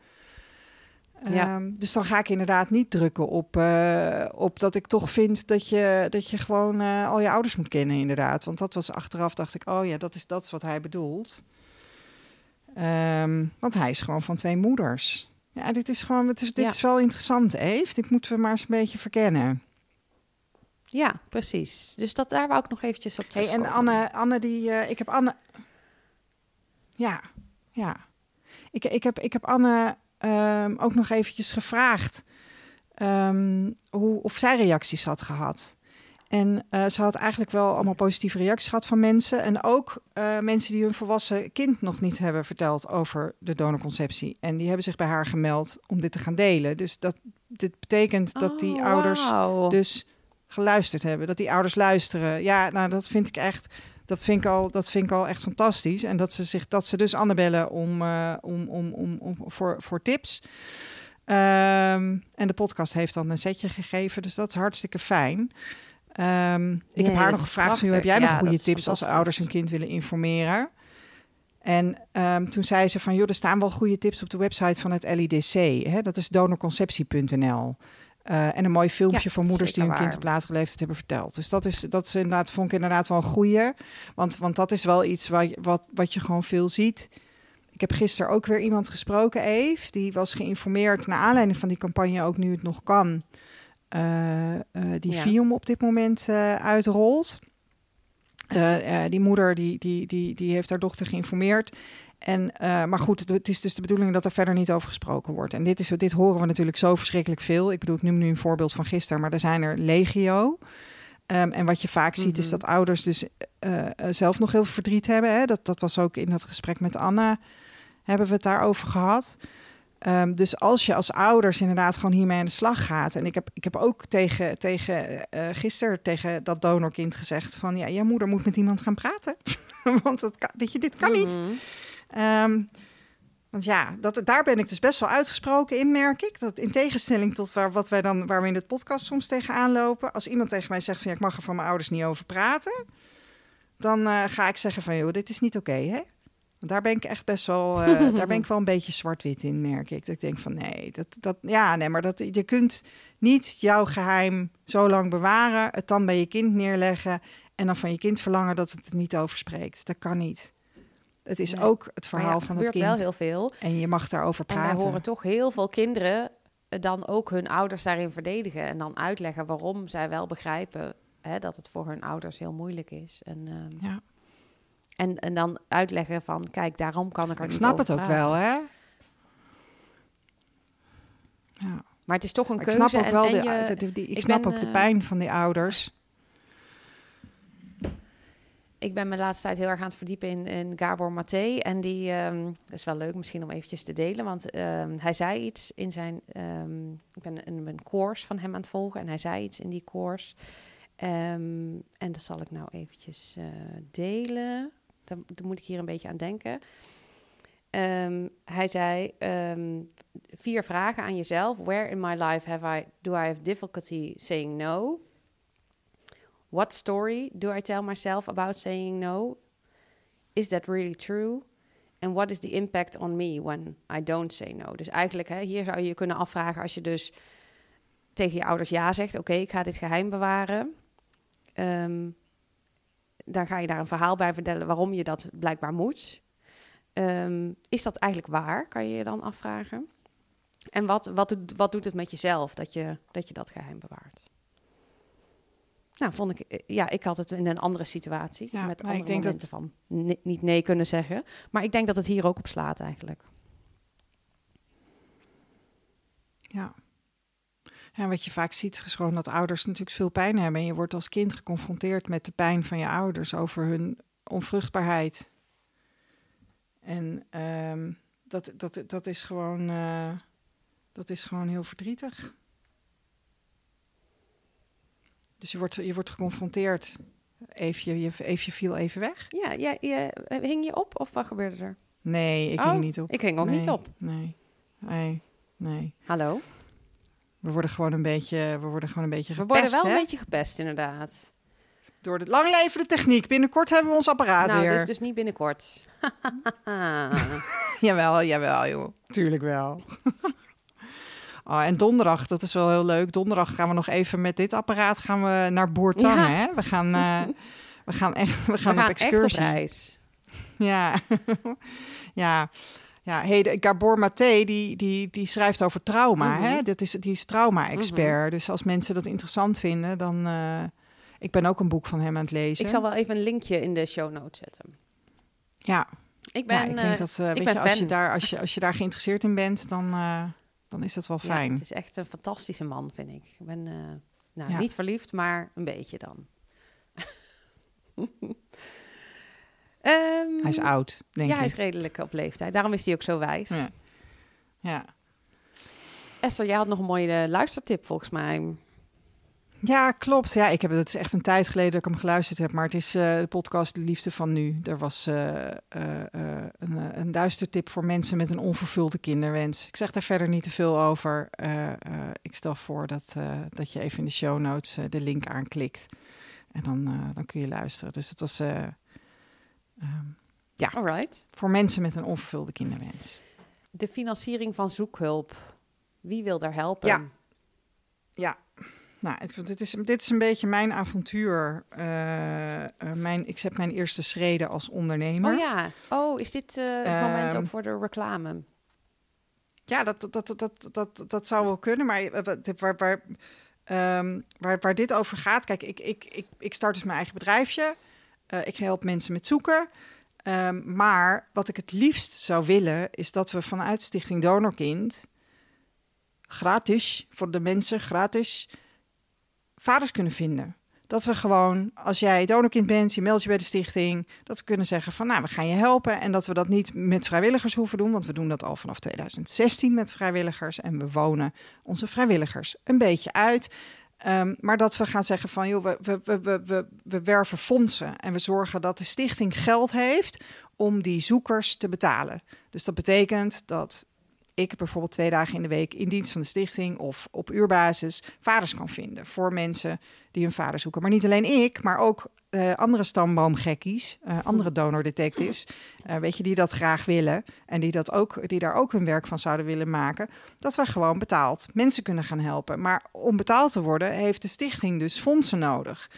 Ja. Ehm, dus dan ga ik inderdaad niet drukken op, eh, op dat ik toch vind dat je, dat je gewoon eh, al je ouders moet kennen, inderdaad. Want dat was achteraf, dacht ik, oh ja, dat is, dat is wat hij bedoelt. Ehm, want hij is gewoon van twee moeders. Ja, dit is gewoon, het is, dit Ja. is wel interessant, Eve. Dit moeten we maar eens een beetje verkennen. Ja, precies. Dus dat, daar wou ik nog eventjes op Hey, en terugkomen. Anne, Anne die, eh, ik heb Anne. Ja, ja. Ik, ik, heb, ik heb Anne ehm, ook nog eventjes gevraagd ehm, hoe, of zij reacties had gehad. En eh, ze had eigenlijk wel allemaal positieve reacties gehad van mensen. En ook eh, mensen die hun volwassen kind nog niet hebben verteld over de donorconceptie. En die hebben zich bij haar gemeld om dit te gaan delen. Dus dat, dit betekent dat die Oh, ouders dus geluisterd hebben. Dat die ouders luisteren. Ja, nou, dat vind ik echt. Dat vind ik al, dat vind ik al echt fantastisch. En dat ze zich dat ze dus Anne bellen om, eh, om, om, om, om voor, voor tips. Ehm, en de podcast heeft dan een setje gegeven. Dus dat is hartstikke fijn. Ehm, ik heb haar nog gevraagd: van, heb jij nog Ja, goede tips als ouders hun kind willen informeren? En ehm, toen zei ze van, joh, er staan wel goede tips op de website van het LIDC. Hè? Dat is donorconceptie.nl. Eh, en een mooi filmpje Ja, voor moeders die hun kind op latere leeftijd hebben verteld. Dus dat is, dat is inderdaad, vond ik inderdaad wel een goeie. Want, want dat is wel iets wat, wat, wat je gewoon veel ziet. Ik heb gisteren ook weer iemand gesproken, Eve. Die was geïnformeerd naar aanleiding van die campagne, ook nu het nog kan. Eh, eh, die Ja. film op dit moment eh, uitrolt. Die moeder die, die, die, die heeft haar dochter geïnformeerd. En, maar goed, het, is dus de bedoeling dat er verder niet over gesproken wordt. En dit, is, dit horen we natuurlijk zo verschrikkelijk veel. Ik bedoel, ik noem nu een voorbeeld van gisteren, maar er zijn er legio. Ehm, en wat je vaak ziet is Mhm. dat ouders dus zelf nog heel veel verdriet hebben. Hè? Dat, dat was ook in dat gesprek met Anna, hebben we het daarover gehad. Ehm, dus als je als ouders inderdaad gewoon hiermee aan de slag gaat. En ik heb, ik heb ook tegen, tegen eh, gisteren tegen dat donorkind gezegd van ja, jouw moeder moet met iemand gaan praten. Want dat kan, weet je, dit kan niet. Mhm. Ehm, want ja, dat, daar ben ik dus best wel uitgesproken in, merk ik. Dat in tegenstelling tot waar, wat wij dan, waar we in het podcast soms tegenaan lopen. Als iemand tegen mij zegt van ja, ik mag er van mijn ouders niet over praten. Dan eh, ga ik zeggen van joh, dit is niet oké, hè? Daar ben ik echt best wel, eh, daar ben ik wel een beetje zwart-wit in, merk ik. Dat ik denk van nee, dat, dat, ja, nee, maar dat, je kunt niet jouw geheim zo lang bewaren, het dan bij je kind neerleggen en dan van je kind verlangen dat het er niet over spreekt. Dat kan niet. Het is Nee. ook het Maar verhaal ja, van het gebeurt kind. wel heel veel. En je mag daarover En praten. wij horen toch heel veel kinderen eh, dan ook hun ouders daarin verdedigen. En dan uitleggen waarom zij wel begrijpen hè, dat het voor hun ouders heel moeilijk is. En, ehm, Ja. En, en dan uitleggen van, kijk, daarom kan ik er Ik niet snap het ook praten. wel, hè? Ja. Maar het is toch een Maar ik keuze. snap ook en- wel, en de, je- de- de- die- ik, ik snap ben, ook de eh, pijn van die ouders. Ik ben me de laatste tijd heel erg aan het verdiepen in, in Gabor Maté. En die, ehm, dat is wel leuk misschien om eventjes te delen. Want ehm, hij zei iets in zijn... ehm, ik ben een, een course van hem aan het volgen. En hij zei iets in die course. Ehm, en dat zal ik nou eventjes eh, delen. Dan moet ik hier een beetje aan denken. Ehm, hij zei ehm, vier vragen aan jezelf. Where in my life have I, do I have difficulty saying no? What story do I tell myself about saying no? Is that really true? And what is the impact on me when I don't say no? Dus eigenlijk, hè, hier zou je je kunnen afvragen als je dus tegen je ouders ja zegt: Oké, ik ga dit geheim bewaren. Ehm, dan ga je daar een verhaal bij vertellen waarom je dat blijkbaar moet. Ehm, is dat eigenlijk waar, kan je je dan afvragen? En wat, wat, doet, wat doet het met jezelf dat je dat, je dat geheim bewaart? Nou, vond ik, eh, ja, ik had het in een andere situatie. Ja, met maar ik andere denk momenten dat- van niet nee kunnen zeggen. Maar ik denk dat het hier ook op slaat eigenlijk. Ja. En wat je vaak ziet is gewoon dat ouders natuurlijk veel pijn hebben. En je wordt als kind geconfronteerd met de pijn van je ouders over hun onvruchtbaarheid. En ehm, dat, dat, dat, is gewoon, eh, dat is gewoon heel verdrietig. Dus je wordt, je wordt geconfronteerd. Eefje, je, Eefje viel even weg. Ja, ja, je, eh, hing je op of wat gebeurde er? Nee, ik Oh, hing niet op. Ik hing ook nee, niet op. Nee, nee, nee. Hallo? We worden gewoon een beetje, we worden gewoon een beetje We gepest, worden wel hè? een beetje gepest, inderdaad. Door de lang leven de techniek. Binnenkort hebben we ons apparaat nou, weer. dus, dus niet binnenkort. Jawel, jawel, joh. Tuurlijk wel. oh, en donderdag, dat is wel heel leuk. Donderdag gaan we nog even met dit apparaat gaan we naar Boertangen, Ja. hè? We gaan, eh, we gaan echt, we gaan, We gaan op echt excursie. op reis. Ja. ja. Ja, hey, de- Gabor Maté, die, die, die schrijft over trauma. Mhm. hè? Dat is, die is trauma-expert. Dus als mensen dat interessant vinden, dan... eh, ik ben ook een boek van hem aan het lezen. Ik zal wel even een linkje in de show notes zetten. Ja, Ik ben, ja, ik eh, denk dat eh, weet ben je, als, je daar, als, je, als je daar geïnteresseerd in bent, dan, eh, dan is dat wel ja, fijn. het is echt een fantastische man, vind ik. Ik ben eh, nou, Ja. niet verliefd, maar een beetje dan. Ehm, Hij is oud, denk ja, ik. hij is redelijk op leeftijd. Daarom is hij ook zo wijs. Ja. Ja. Esther, jij had nog een mooie eh, luistertip volgens mij. Ja, klopt. Ja, ik heb het is echt een tijd geleden dat ik hem geluisterd heb, maar het is eh, de podcast De Liefde van Nu. Er was eh, een, een duistertip voor mensen met een onvervulde kinderwens. Ik zeg daar verder niet te veel over. Ik stel voor dat, dat je even in de show notes de link aanklikt en dan, dan kun je luisteren. Dus het was eh, ehm, All right. voor mensen met een onvervulde kinderwens. De financiering van zoekhulp. Wie wil daar helpen? Ja. Ja, nou, het, dit, is, dit is een beetje mijn avontuur. Eh, eh, mijn, ik zet mijn eerste schreden als ondernemer. Oh ja. Oh, is dit eh, het moment Ehm, ook voor de reclame? Ja, dat, dat, dat, dat, dat, dat zou wel kunnen, maar waar, waar, ehm, waar, waar dit over gaat... Kijk, ik, ik, ik, ik start dus mijn eigen bedrijfje. Eh, ik help mensen met zoeken. Ehm, maar wat ik het liefst zou willen, is dat we vanuit Stichting Donorkind... gratis, voor de mensen gratis, vaders kunnen vinden. Dat we gewoon, als jij donorkind bent, je meldt je bij de stichting, dat we kunnen zeggen van, nou, we gaan je helpen. En dat we dat niet met vrijwilligers hoeven doen, want we doen dat al vanaf 2016 met vrijwilligers. En we wonen onze vrijwilligers een beetje uit. Ehm, maar dat we gaan zeggen van, joh, we, we, we, we, we, we werven fondsen en we zorgen dat de stichting geld heeft om die zoekers te betalen. Dus dat betekent dat ik bijvoorbeeld twee dagen in de week in dienst van de stichting of op uurbasis vaders kan vinden voor mensen die hun vader zoeken. Maar niet alleen ik, maar ook eh, andere stamboomgekkies, eh, andere donordetectives, eh, weet je, die dat graag willen en die, dat ook, die daar ook hun werk van zouden willen maken, dat we gewoon betaald mensen kunnen gaan helpen. Maar om betaald te worden heeft de stichting dus fondsen nodig.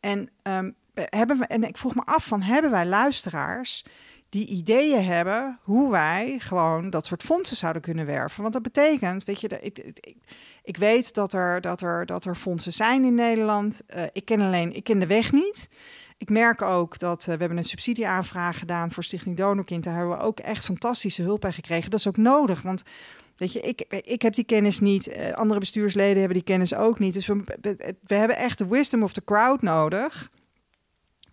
En, ehm, hebben we, en ik vroeg me af van, hebben wij luisteraars die ideeën hebben hoe wij gewoon dat soort fondsen zouden kunnen werven. Want dat betekent, weet je, ik, ik, ik weet dat er, dat, er, dat er fondsen zijn in Nederland. Eh, ik ken alleen, ik ken de weg niet. Ik merk ook dat eh, we hebben een subsidieaanvraag gedaan voor Stichting Donorkind. Daar hebben we ook echt fantastische hulp bij gekregen. Dat is ook nodig, want weet je, ik, ik heb die kennis niet. eh, andere bestuursleden hebben die kennis ook niet. Dus we, we hebben echt de wisdom of the crowd nodig.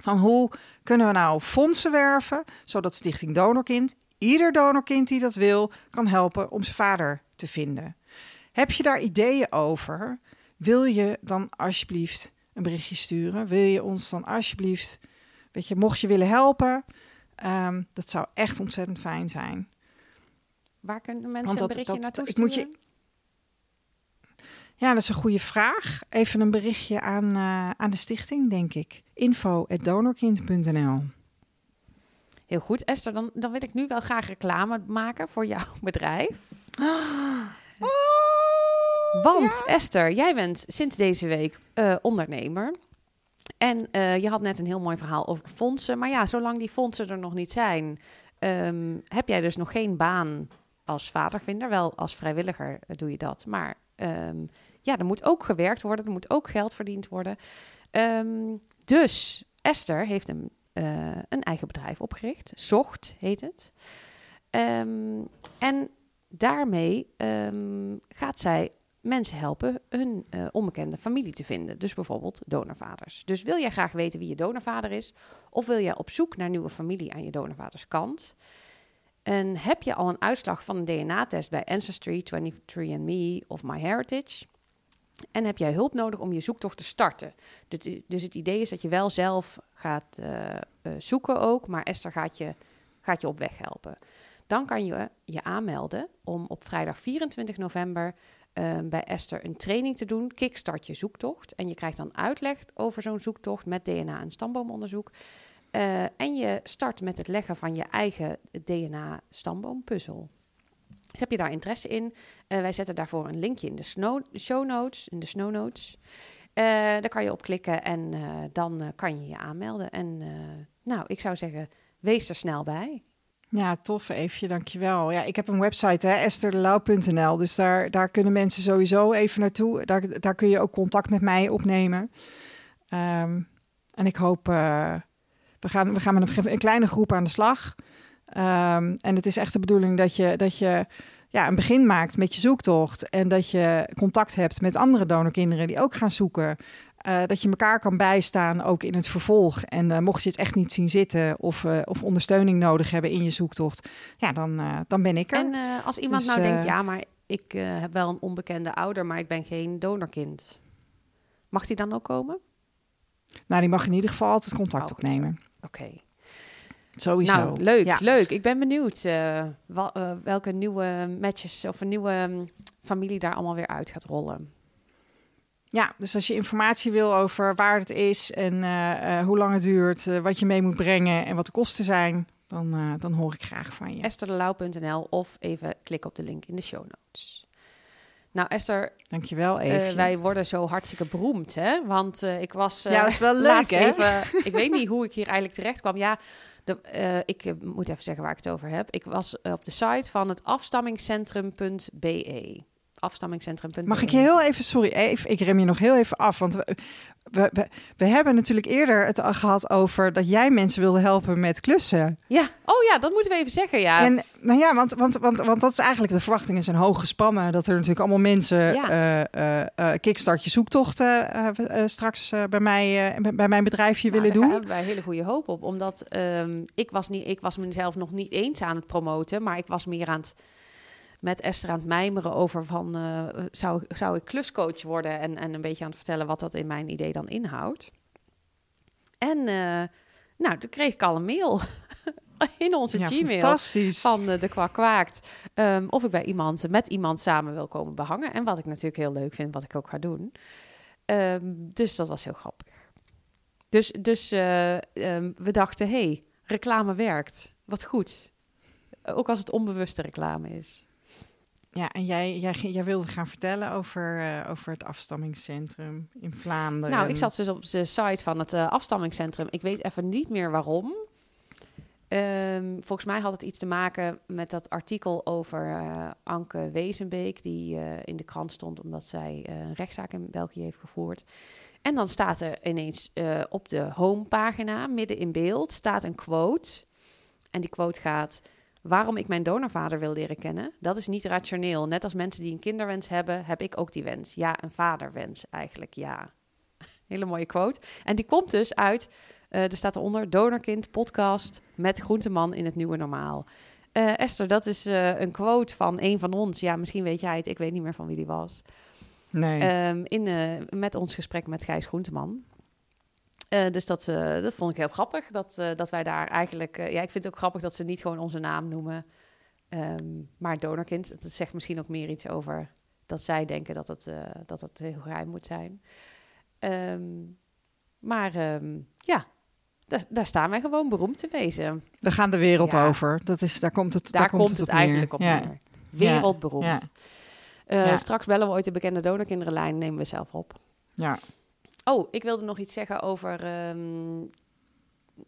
Van hoe kunnen we nou fondsen werven, zodat Stichting Donorkind, ieder donorkind die dat wil, kan helpen om zijn vader te vinden. Heb je daar ideeën over? Wil je dan alsjeblieft een berichtje sturen? Wil je ons dan alsjeblieft, weet je, mocht je willen helpen, ehm, dat zou echt ontzettend fijn zijn. Waar kunnen mensen een berichtje dat- naartoe ik moet sturen? je- Ja, dat is een goede vraag. Even een berichtje aan, eh, aan de stichting, denk ik. info.donorkind.nl Heel goed. Esther, dan, dan wil ik nu wel graag reclame maken voor jouw bedrijf. Want Esther, jij bent sinds deze week eh, ondernemer. En eh, je had net een heel mooi verhaal over fondsen. Maar ja, zolang die fondsen er nog niet zijn, ehm, heb jij dus nog geen baan als vadervinder. Wel als vrijwilliger doe je dat. Maar ehm, ja, er moet ook gewerkt worden. Er moet ook geld verdiend worden. Ehm, dus Esther heeft een, eh, een eigen bedrijf opgericht. Zocht heet het. Ehm, en daarmee ehm, gaat zij mensen helpen hun eh, onbekende familie te vinden. Dus bijvoorbeeld donorvaders. Dus wil jij graag weten wie je donorvader is, of wil jij op zoek naar nieuwe familie aan je donorvaderskant? En heb je al een uitslag van een DNA-test bij Ancestry, 23andMe of MyHeritage? En heb jij hulp nodig om je zoektocht te starten? Dus, het idee is dat je wel zelf gaat eh, eh, zoeken ook, maar Esther gaat je, gaat je op weg helpen. Dan kan je je aanmelden om op vrijdag 24 november eh, bij Esther een training te doen. Kickstart je zoektocht. En je krijgt dan uitleg over zo'n zoektocht met DNA- en stamboomonderzoek. Eh, en je start met het leggen van je eigen DNA-stamboompuzzel. Dus heb je daar interesse in? Eh, wij zetten daarvoor een linkje in de show notes. In de snow notes. Eh, daar kan je op klikken en eh, dan kan je je aanmelden. En nou, ik zou zeggen, wees er snel bij. Ja, tof Eefje, dankjewel. Ja, ik heb een website, hè. Dus daar, daar kunnen mensen sowieso even naartoe. Daar, kun je ook contact met mij opnemen. Ehm, en ik hoop, we, gaan, we gaan met een, een, kleine groep aan de slag. Um, en het is echt de bedoeling dat je, dat je ja, een begin maakt met je zoektocht. En dat je contact hebt met andere donorkinderen die ook gaan zoeken. Uh, dat je elkaar kan bijstaan, ook in het vervolg. En uh, mocht je het echt niet zien zitten of, uh, of ondersteuning nodig hebben in je zoektocht, ja, dan, dan ben ik er. En als iemand dus, nou denkt, ja, maar ik heb wel een onbekende ouder, maar ik ben geen donorkind. Mag die dan ook komen? Nou, die mag in ieder geval altijd contact Oh, opnemen. Oké. Sowieso. Nou, leuk, Ja. leuk. Ik ben benieuwd wel, welke nieuwe matches of een nieuwe um, familie daar allemaal weer uit gaat rollen. Ja, dus als je informatie wil over waar het is en uh, uh, hoe lang het duurt, uh, wat je mee moet brengen en wat de kosten zijn, dan, dan hoor ik graag van je. EstherDeLauw.nl of even klik op de link in de show notes. Nou, Esther. Dankjewel, even. wij worden zo hartstikke beroemd, hè? Want ik was. ja, dat is wel leuk, hè? Even, ik weet niet hoe ik hier eigenlijk terecht kwam. Ja, de, ik moet even zeggen waar ik het over heb. Ik was op de site van het afstammingscentrum.be afstammingscentrum. Mag ik je heel even, sorry, even, ik rem je nog heel even af, want we, we, we, we, hebben natuurlijk eerder het gehad over dat jij mensen wilde helpen met klussen. Ja, oh ja, dat moeten we even zeggen, ja. En nou ja, want, want, want, want dat is eigenlijk de verwachtingen zijn hoog gespannen, dat er natuurlijk allemaal mensen ja. uh, uh, kickstart je zoektochten straks bij mij bij mijn bedrijfje nou, willen doen. Daar hebben wij hele goede hoop op, omdat um, ik was niet, ik was mezelf nog niet eens aan het promoten, maar ik was meer aan het met Esther aan het mijmeren over van uh, zou, zou ik kluscoach worden en, en een beetje aan het vertellen wat dat in mijn idee dan inhoudt. En uh, nou, toen kreeg ik al een mail in onze ja, Gmail fantastisch. van uh, de Kwak Kwaakt um, of ik bij iemand met iemand samen wil komen behangen en wat ik natuurlijk heel leuk vind, wat ik ook ga doen. Um, dus dat was heel grappig. Dus, dus um, we dachten, hey, reclame werkt. Wat goed. Ook als het onbewuste reclame is. Ja, en jij, jij, jij wilde gaan vertellen over, uh, over het afstammingscentrum in Vlaanderen. Nou, ik zat dus op de site van het uh, afstammingscentrum. Ik weet even niet meer waarom. Um, volgens mij had het iets te maken met dat artikel over uh, Anke Wezenbeek... die in de krant stond omdat zij een rechtszaak in België heeft gevoerd. En dan staat er ineens op de homepagina, midden in beeld, staat een quote. En die quote gaat... Waarom ik mijn donorvader wil leren kennen, dat is niet rationeel. Net als mensen die een kinderwens hebben, heb ik ook die wens. Ja, een vaderwens eigenlijk, ja. Hele mooie quote. En die komt dus uit, uh, er staat eronder, Donorkind podcast met Groenteman in het nieuwe normaal. Uh, Esther, dat is uh, een quote van een van ons. Ja, misschien weet jij het, ik weet niet meer van wie die was. Nee. Um, in, met ons gesprek met Gijs Groenteman. Uh, dus dat, uh, dat vond ik heel grappig. Dat, uh, dat wij daar eigenlijk. ja, ik vind het ook grappig dat ze niet gewoon onze naam noemen. Um, maar donorkind. Dat zegt misschien ook meer iets over dat zij denken dat het, dat het heel geheim moet zijn. Um, maar ja, daar, daar, staan wij gewoon beroemd te wezen. We gaan de wereld ja. over. Dat is, daar komt het, daar, daar komt komt het, het op eigenlijk op neer. Wereldberoemd. Ja. Ja. Straks bellen we ooit de bekende donorkinderenlijn. Nemen we zelf op. Ja. Oh, ik wilde nog iets zeggen over. Um...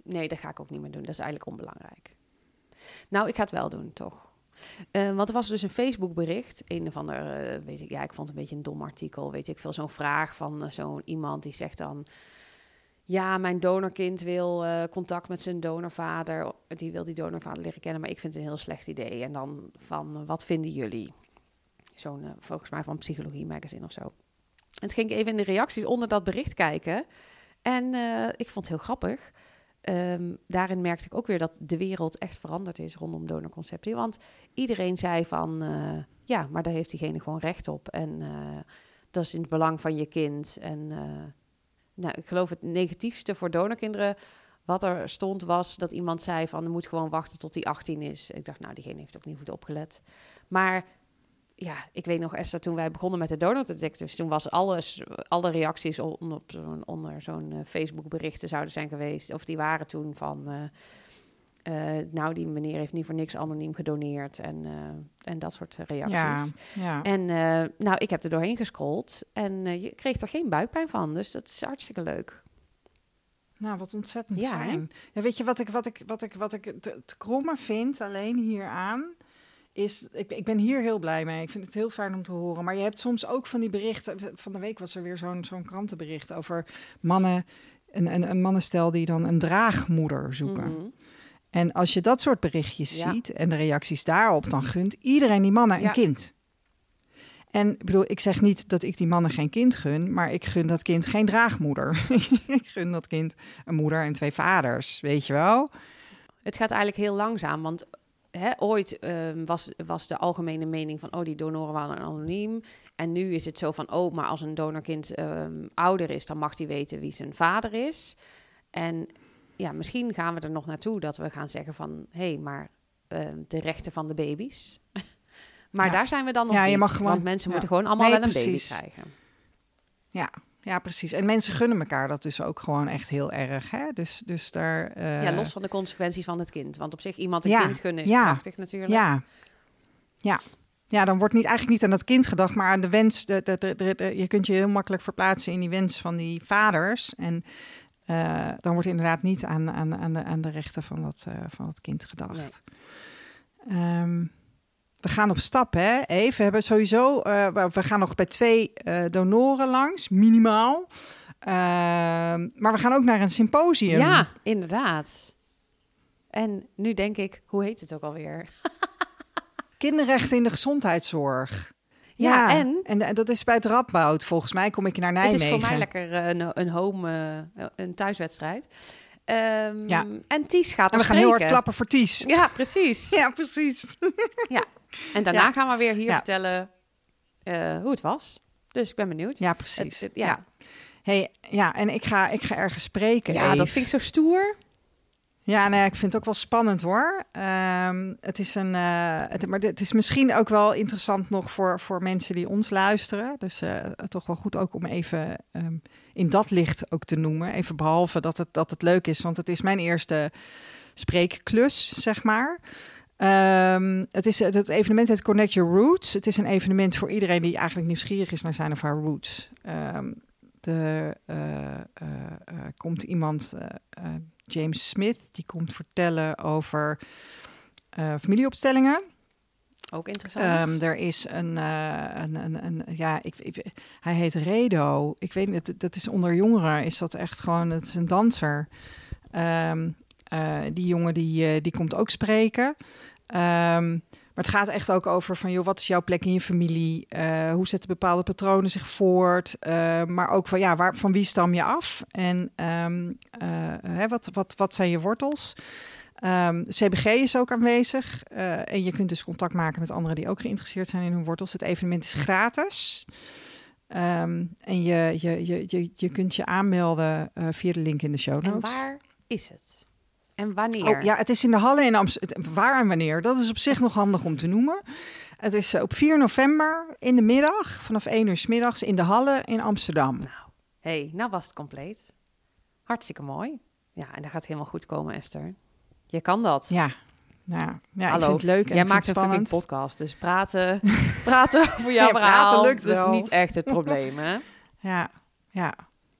Nee, dat ga ik ook niet meer doen. Dat is eigenlijk onbelangrijk. Nou, ik ga het wel doen, toch? Uh, want er was dus een Facebook-bericht. Een of ander, uh, weet ik, ja, ik vond het een beetje een dom artikel. Weet ik veel, zo'n vraag van uh, zo'n iemand die zegt dan. Ja, mijn donorkind wil uh, contact met zijn donorvader. Die wil die donorvader leren kennen, maar ik vind het een heel slecht idee. En dan van, wat vinden jullie? Zo'n, volgens mij van Psychologie Magazine of zo. En toen ging ik even in de reacties onder dat bericht kijken. En uh, ik vond het heel grappig. Um, daarin merkte ik ook weer dat de wereld echt veranderd is rondom donorconceptie. Want iedereen zei van, uh, ja, maar daar heeft diegene gewoon recht op. En uh, dat is in het belang van je kind. En nou, ik geloof het negatiefste voor donorkinderen wat er stond was dat iemand zei van, moet gewoon wachten tot hij 18 is. Ik dacht, nou, diegene heeft ook niet goed opgelet. Maar ja, ik weet nog, Esther, toen wij begonnen met de Donor Detectives, toen was alles, alle reacties on, op zo'n, onder zo'n uh, Facebook-berichten zouden zijn geweest. Of die waren toen van, uh, uh, nou, die meneer heeft niet voor niks anoniem gedoneerd en, en dat soort reacties. Ja, ja. En nou, ik heb er doorheen gescrolld en je kreeg er geen buikpijn van, dus dat is hartstikke leuk. Nou, wat ontzettend Ja, fijn. Ja, weet je wat ik, wat ik, wat ik, wat ik het, het kromme vind alleen hieraan? Is, ik, ik ben hier heel blij mee. Ik vind het heel fijn om te horen. Maar je hebt soms ook van die berichten. Van de week was er weer zo'n zo'n krantenbericht over mannen. Een, een, een mannenstel die dan een draagmoeder zoeken. Mhm. En als je dat soort berichtjes Ja. ziet en de reacties daarop, dan gunt iedereen die mannen Ja. een kind. En ik bedoel, ik zeg niet dat ik die mannen geen kind gun, maar ik gun dat kind geen draagmoeder. ik gun dat kind een moeder en twee vaders, weet je wel? Het gaat eigenlijk heel langzaam, want hè, ooit ehm, was, was de algemene mening van, oh, die donoren waren anoniem. En nu is het zo van, oh, maar als een donorkind ehm, ouder is, dan mag hij weten wie zijn vader is. En ja, misschien gaan we er nog naartoe dat we gaan zeggen van, hé, hey, maar ehm, de rechten van de baby's. maar Ja. daar zijn we dan nog Ja, je mag gewoon- want mensen ja. moeten gewoon allemaal Nee, wel een baby krijgen. Ja, ja, precies. En mensen gunnen elkaar dat dus ook gewoon echt heel erg. Hè? Dus, dus daar. eh, ja, los van de consequenties van het kind. Want op zich iemand een Ja, kind gunnen is ja, prachtig natuurlijk. Ja. Ja. Ja, dan wordt niet, eigenlijk niet aan dat kind gedacht, maar aan de wens. De, de, de, de- de- je kunt je heel makkelijk verplaatsen in die wens van die vaders. En eh, dan wordt inderdaad niet aan, aan, aan, de, aan de rechten van dat, eh, van dat kind gedacht. Ehm, we gaan op stap, hè? Even. We hebben sowieso. eh, we- gaan nog bij twee eh, donoren langs, minimaal. Ehm, maar we gaan ook naar een symposium. Ja, inderdaad. En nu denk ik, hoe heet het ook alweer? Kinderrechten in de gezondheidszorg. Ja, en? en eh, dat is bij het Radboud. Volgens mij kom ik naar Het Nijmegen. is voor mij lekker een, een home, een thuiswedstrijd. Ehm, Ja. En Ties gaat En we gaan heel hard klappen voor Ties. Ja, precies. Ja, precies. En daarna Ja. gaan we weer hier Ja. vertellen eh, hoe het was. Dus ik ben benieuwd. Ja, precies. Het- het- ja. Hey, ja, en ik ga, ik ga ergens spreken. Ja, dat vind ik zo stoer. Ja, nee, ik vind het ook wel spannend hoor. Ehm, het is een, eh, het, maar het is misschien ook wel interessant nog voor, voor mensen die ons luisteren. Dus eh, toch wel goed ook om even ehm, in dat licht ook te noemen. Even behalve dat het, dat het leuk is, want het is mijn eerste spreekklus, zeg maar. Ehm, het, is, het evenement heet Connect Your Roots. Het is een evenement voor iedereen die eigenlijk nieuwsgierig is naar zijn of haar roots. Ehm, de, eh, eh, eh, komt iemand, James Smith, die komt vertellen over familieopstellingen. Ook interessant. Ehm, er is een, een, een, een ja, ik, ik, hij heet Redo. Ik weet niet, dat- dat is onder jongeren is dat echt gewoon, het is een danser. Ehm, die jongen die, eh, die komt ook spreken. Ehm, maar het gaat echt ook over van, joh, wat is jouw plek in je familie? Eh, hoe zetten bepaalde patronen zich voort? Eh, maar ook van, ja, waar, van wie stam je af? En ehm, eh, hè, wat, wat, wat zijn je wortels? Ehm, CBG is ook aanwezig. eh, en je kunt dus contact maken met anderen die ook geïnteresseerd zijn in hun wortels. Het evenement is gratis. En je, je, je, je, je kunt je aanmelden eh, via de link in de show en notes. waar is het? En wanneer? Oh, ja, het is in de Halle in Amsterdam. Waar en wanneer? Dat is op zich nog handig om te noemen. Het is eh, op 4 november in de middag, vanaf 1 uur 's middags, in de Halle in Amsterdam. hey, nou was het compleet. Hartstikke mooi. Ja, en dat gaat helemaal goed komen, Esther. Je kan dat. Ja, nou, ja ik vind het leuk en Jij maakt een fucking podcast, dus praten, praten over jouw Ja, praten lukt dat is niet echt het probleem, hè? Ja, ja,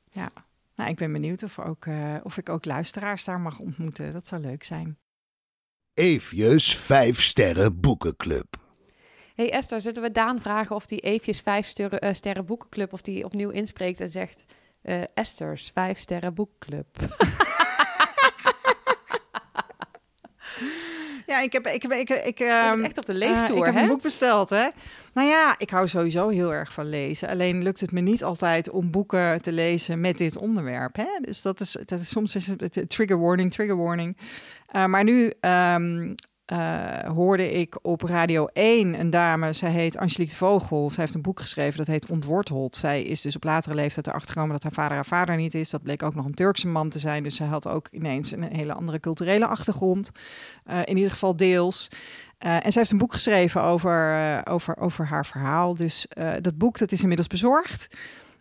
ja. Nou, ik ben benieuwd of, ook, eh, of ik ook luisteraars daar mag ontmoeten. Dat zou leuk zijn. Eefjes 5 sterren boekenclub. hey Esther, zullen we Daan vragen of die Eefjes vijf sterren, eh, sterren boekenclub, of die opnieuw inspreekt en zegt eh, Esther's vijf sterren boekenclub. Ja, ik heb, ik heb, ik, ik, Je ehm, echt op de leestoer, ik heb hè? een boek besteld, hè? Nou ja, ik hou sowieso heel erg van lezen. Alleen lukt het me niet altijd om boeken te lezen met dit onderwerp. Hè? Dus dat is, dat is soms is trigger warning, trigger warning. Eh, maar nu ehm, eh, hoorde ik op Radio 1 een dame, zij heet Angelique Vogel. Zij heeft een boek geschreven dat heet Ontworteld. Zij is dus op latere leeftijd erachter gekomen dat haar vader haar vader niet is. Dat bleek ook nog een Turkse man te zijn. Dus zij had ook ineens een hele andere culturele achtergrond. Eh, in ieder geval deels. Eh, en zij heeft een boek geschreven over, eh, over, over haar verhaal. Dus eh, dat boek dat is inmiddels bezorgd.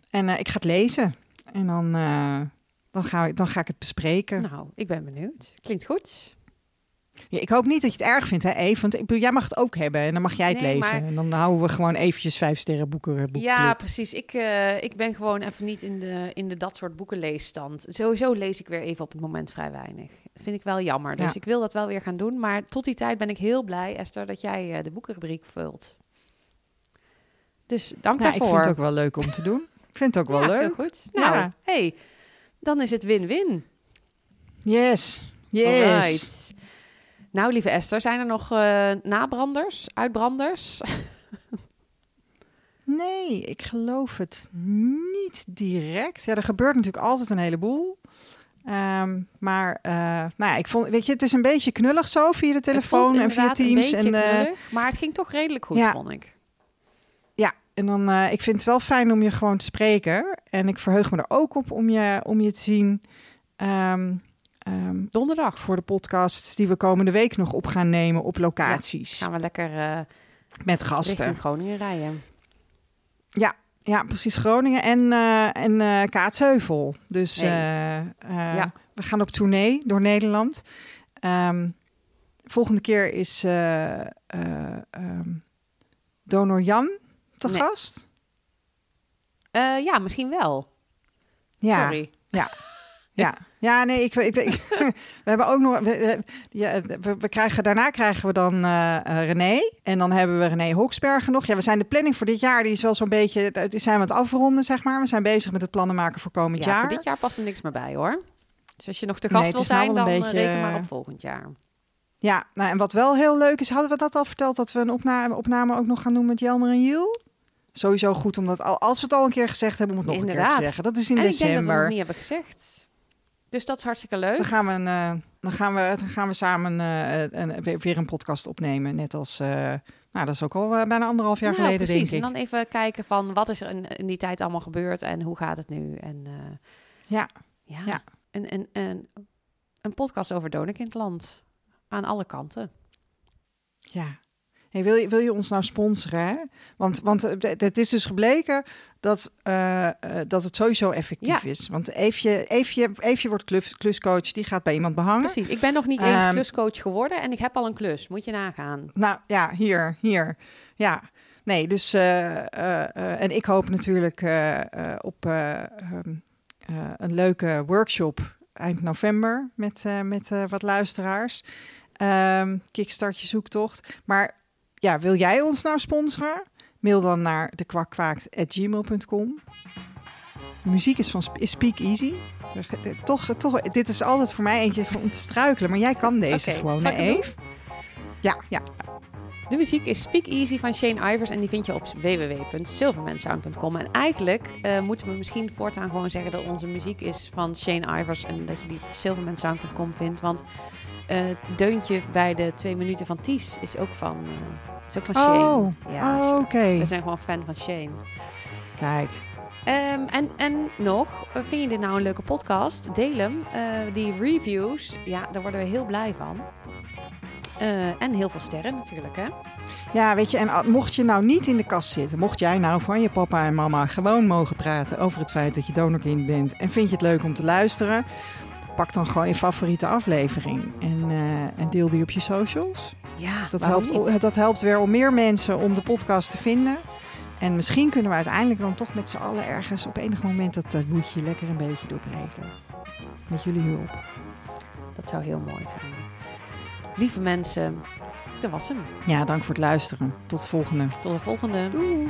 En ik ga het lezen. En dan, dan, ga, ik, dan ga ik het bespreken. Nou, ik ben benieuwd. Klinkt goed. Ja, ik hoop niet dat je het erg vindt, hè, Eve? Want ik bedoel, jij mag het ook hebben en dan mag jij het Nee, lezen. maar- En dan houden we gewoon eventjes vijf sterren boeken. Ja, precies. Ik, ik ben gewoon even niet in de, in de dat soort boekenleesstand. Sowieso lees ik weer even op het moment vrij weinig. Vind ik wel jammer. Dus Ja. ik wil dat wel weer gaan doen. Maar tot die tijd ben ik heel blij, Esther, dat jij eh, de boekenrubriek vult. Dus dank Ja, ik daarvoor. vind het ook wel leuk om te doen. Ik vind het ook wel Ja, leuk. heel goed. Nou, Ja. hey, dan is het win-win. Yes, yes. Alright. Nou, lieve Esther, zijn er nog eh, nabranders, uitbranders? Nee, ik geloof het niet direct. Ja, er gebeurt natuurlijk altijd een heleboel. Ehm, maar eh, nou ja, ik vond, weet je, het is een beetje knullig zo via de telefoon en via Teams. En, eh, knullig, maar het ging toch redelijk goed, ja. vond ik. ja, en dan, eh, ik vind het wel fijn om je gewoon te spreken. En ik verheug me er ook op om je, om je te zien ehm, ehm, Donderdag voor de podcasts die we komende week nog op gaan nemen op locaties. gaan we lekker met gasten. richting Groningen rijden. Ja, precies. Groningen en, eh, en eh, Kaatsheuvel. Dus eh, Ja. we gaan op tournee door Nederland. Ehm, volgende keer is eh, eh, ehm, donor Jan te Nee. gast. Ja, misschien wel. Ja, Sorry. ja. Ja, nee, ik, ik, ik- we hebben ook nog. We, ja, we, we krijgen, daarna krijgen we dan eh, René. En dan hebben we René Hoksbergen nog. Ja, we zijn de planning voor dit jaar, die is wel zo'n beetje. Die zijn we aan het afronden, zeg maar. We zijn bezig met het plannen maken voor komend Ja, jaar. voor dit jaar past er niks meer bij, hoor. Dus als je nog te gast wil nou zijn, dan eh, beetje, reken maar op volgend jaar. Ja, nou, en wat wel heel leuk is, hadden we dat al verteld dat we een opname, opname ook nog gaan doen met Jelmer en Jiel? Sowieso goed, omdat al, als we het al een keer gezegd hebben, om het nog een keer zeggen. Dat is in en ik denk dat we het december. nog niet hebben gezegd. Dus dat is hartstikke leuk. Dan gaan we, een, eh, dan gaan we, dan gaan we samen eh, een, weer- een podcast opnemen. Net als, eh, nou, dat is ook al bijna anderhalf jaar Nou, geleden, precies. denk ik. En dan even kijken van wat is er in, in die tijd allemaal gebeurd en hoe gaat het nu? En Ja. ja, Ja. Een, een, podcast over Dodenkindland. Aan alle kanten. Ja. Hey, wil, je, wil je ons nou sponsoren? Hè? Want, want eh, het is dus gebleken dat, eh, eh, dat het sowieso effectief Ja. is. Want Eefje, Eefje, Eefje wordt klus, kluscoach, die gaat bij iemand behangen. Precies. Ik ben nog niet eens Ehm, kluscoach geworden en ik heb al een klus. Moet je nagaan. Nou ja, hier, hier. Ja, nee, dus. en ik hoop natuurlijk op eh, ehm, eh, een leuke workshop eind november met, met wat luisteraars. Ehm Kickstart je zoektocht. Maar ja, wil jij ons nou sponsoren? Mail dan naar dekwakwaakt.gmail.com. De muziek is van Speak Easy. Toch, toch, dit is altijd voor mij eentje om te struikelen. Maar jij kan deze gewoon, zal hè, ik het doen? Eve? Ja, ja. De muziek is Speak Easy van Shane Ivers en die vind je op www.silvermansound.com. En eigenlijk eh, moeten we misschien voortaan gewoon zeggen dat onze muziek is van Shane Ivers en dat je die op silvermansound.com vindt. Want het deuntje bij de twee minuten van Ties is ook van, eh, is ook van Shane. Oh, Ja, oh, oké. we zijn gewoon fan van Shane. Kijk. Ehm, en, en nog, eh, vind je dit nou een leuke podcast? Deel hem. Eh, die reviews, ja, daar worden we heel blij van. Eh, en heel veel sterren natuurlijk, hè? Ja, weet je, en mocht je nou niet in de kast zitten, mocht jij nou van je papa en mama gewoon mogen praten over het feit dat je donorkind bent en vind je het leuk om te luisteren, pak dan gewoon je favoriete aflevering en, eh, en deel die op je socials. Ja, Dat helpt, niet? dat helpt weer om meer mensen om de podcast te vinden. En misschien kunnen we uiteindelijk dan toch met z'n allen ergens op enig moment dat taboetje lekker een beetje doorbreken. Met jullie hulp. Dat zou heel mooi zijn. Lieve mensen, dat was hem. Ja, dank voor het luisteren. Tot de volgende. Tot de volgende. Doei.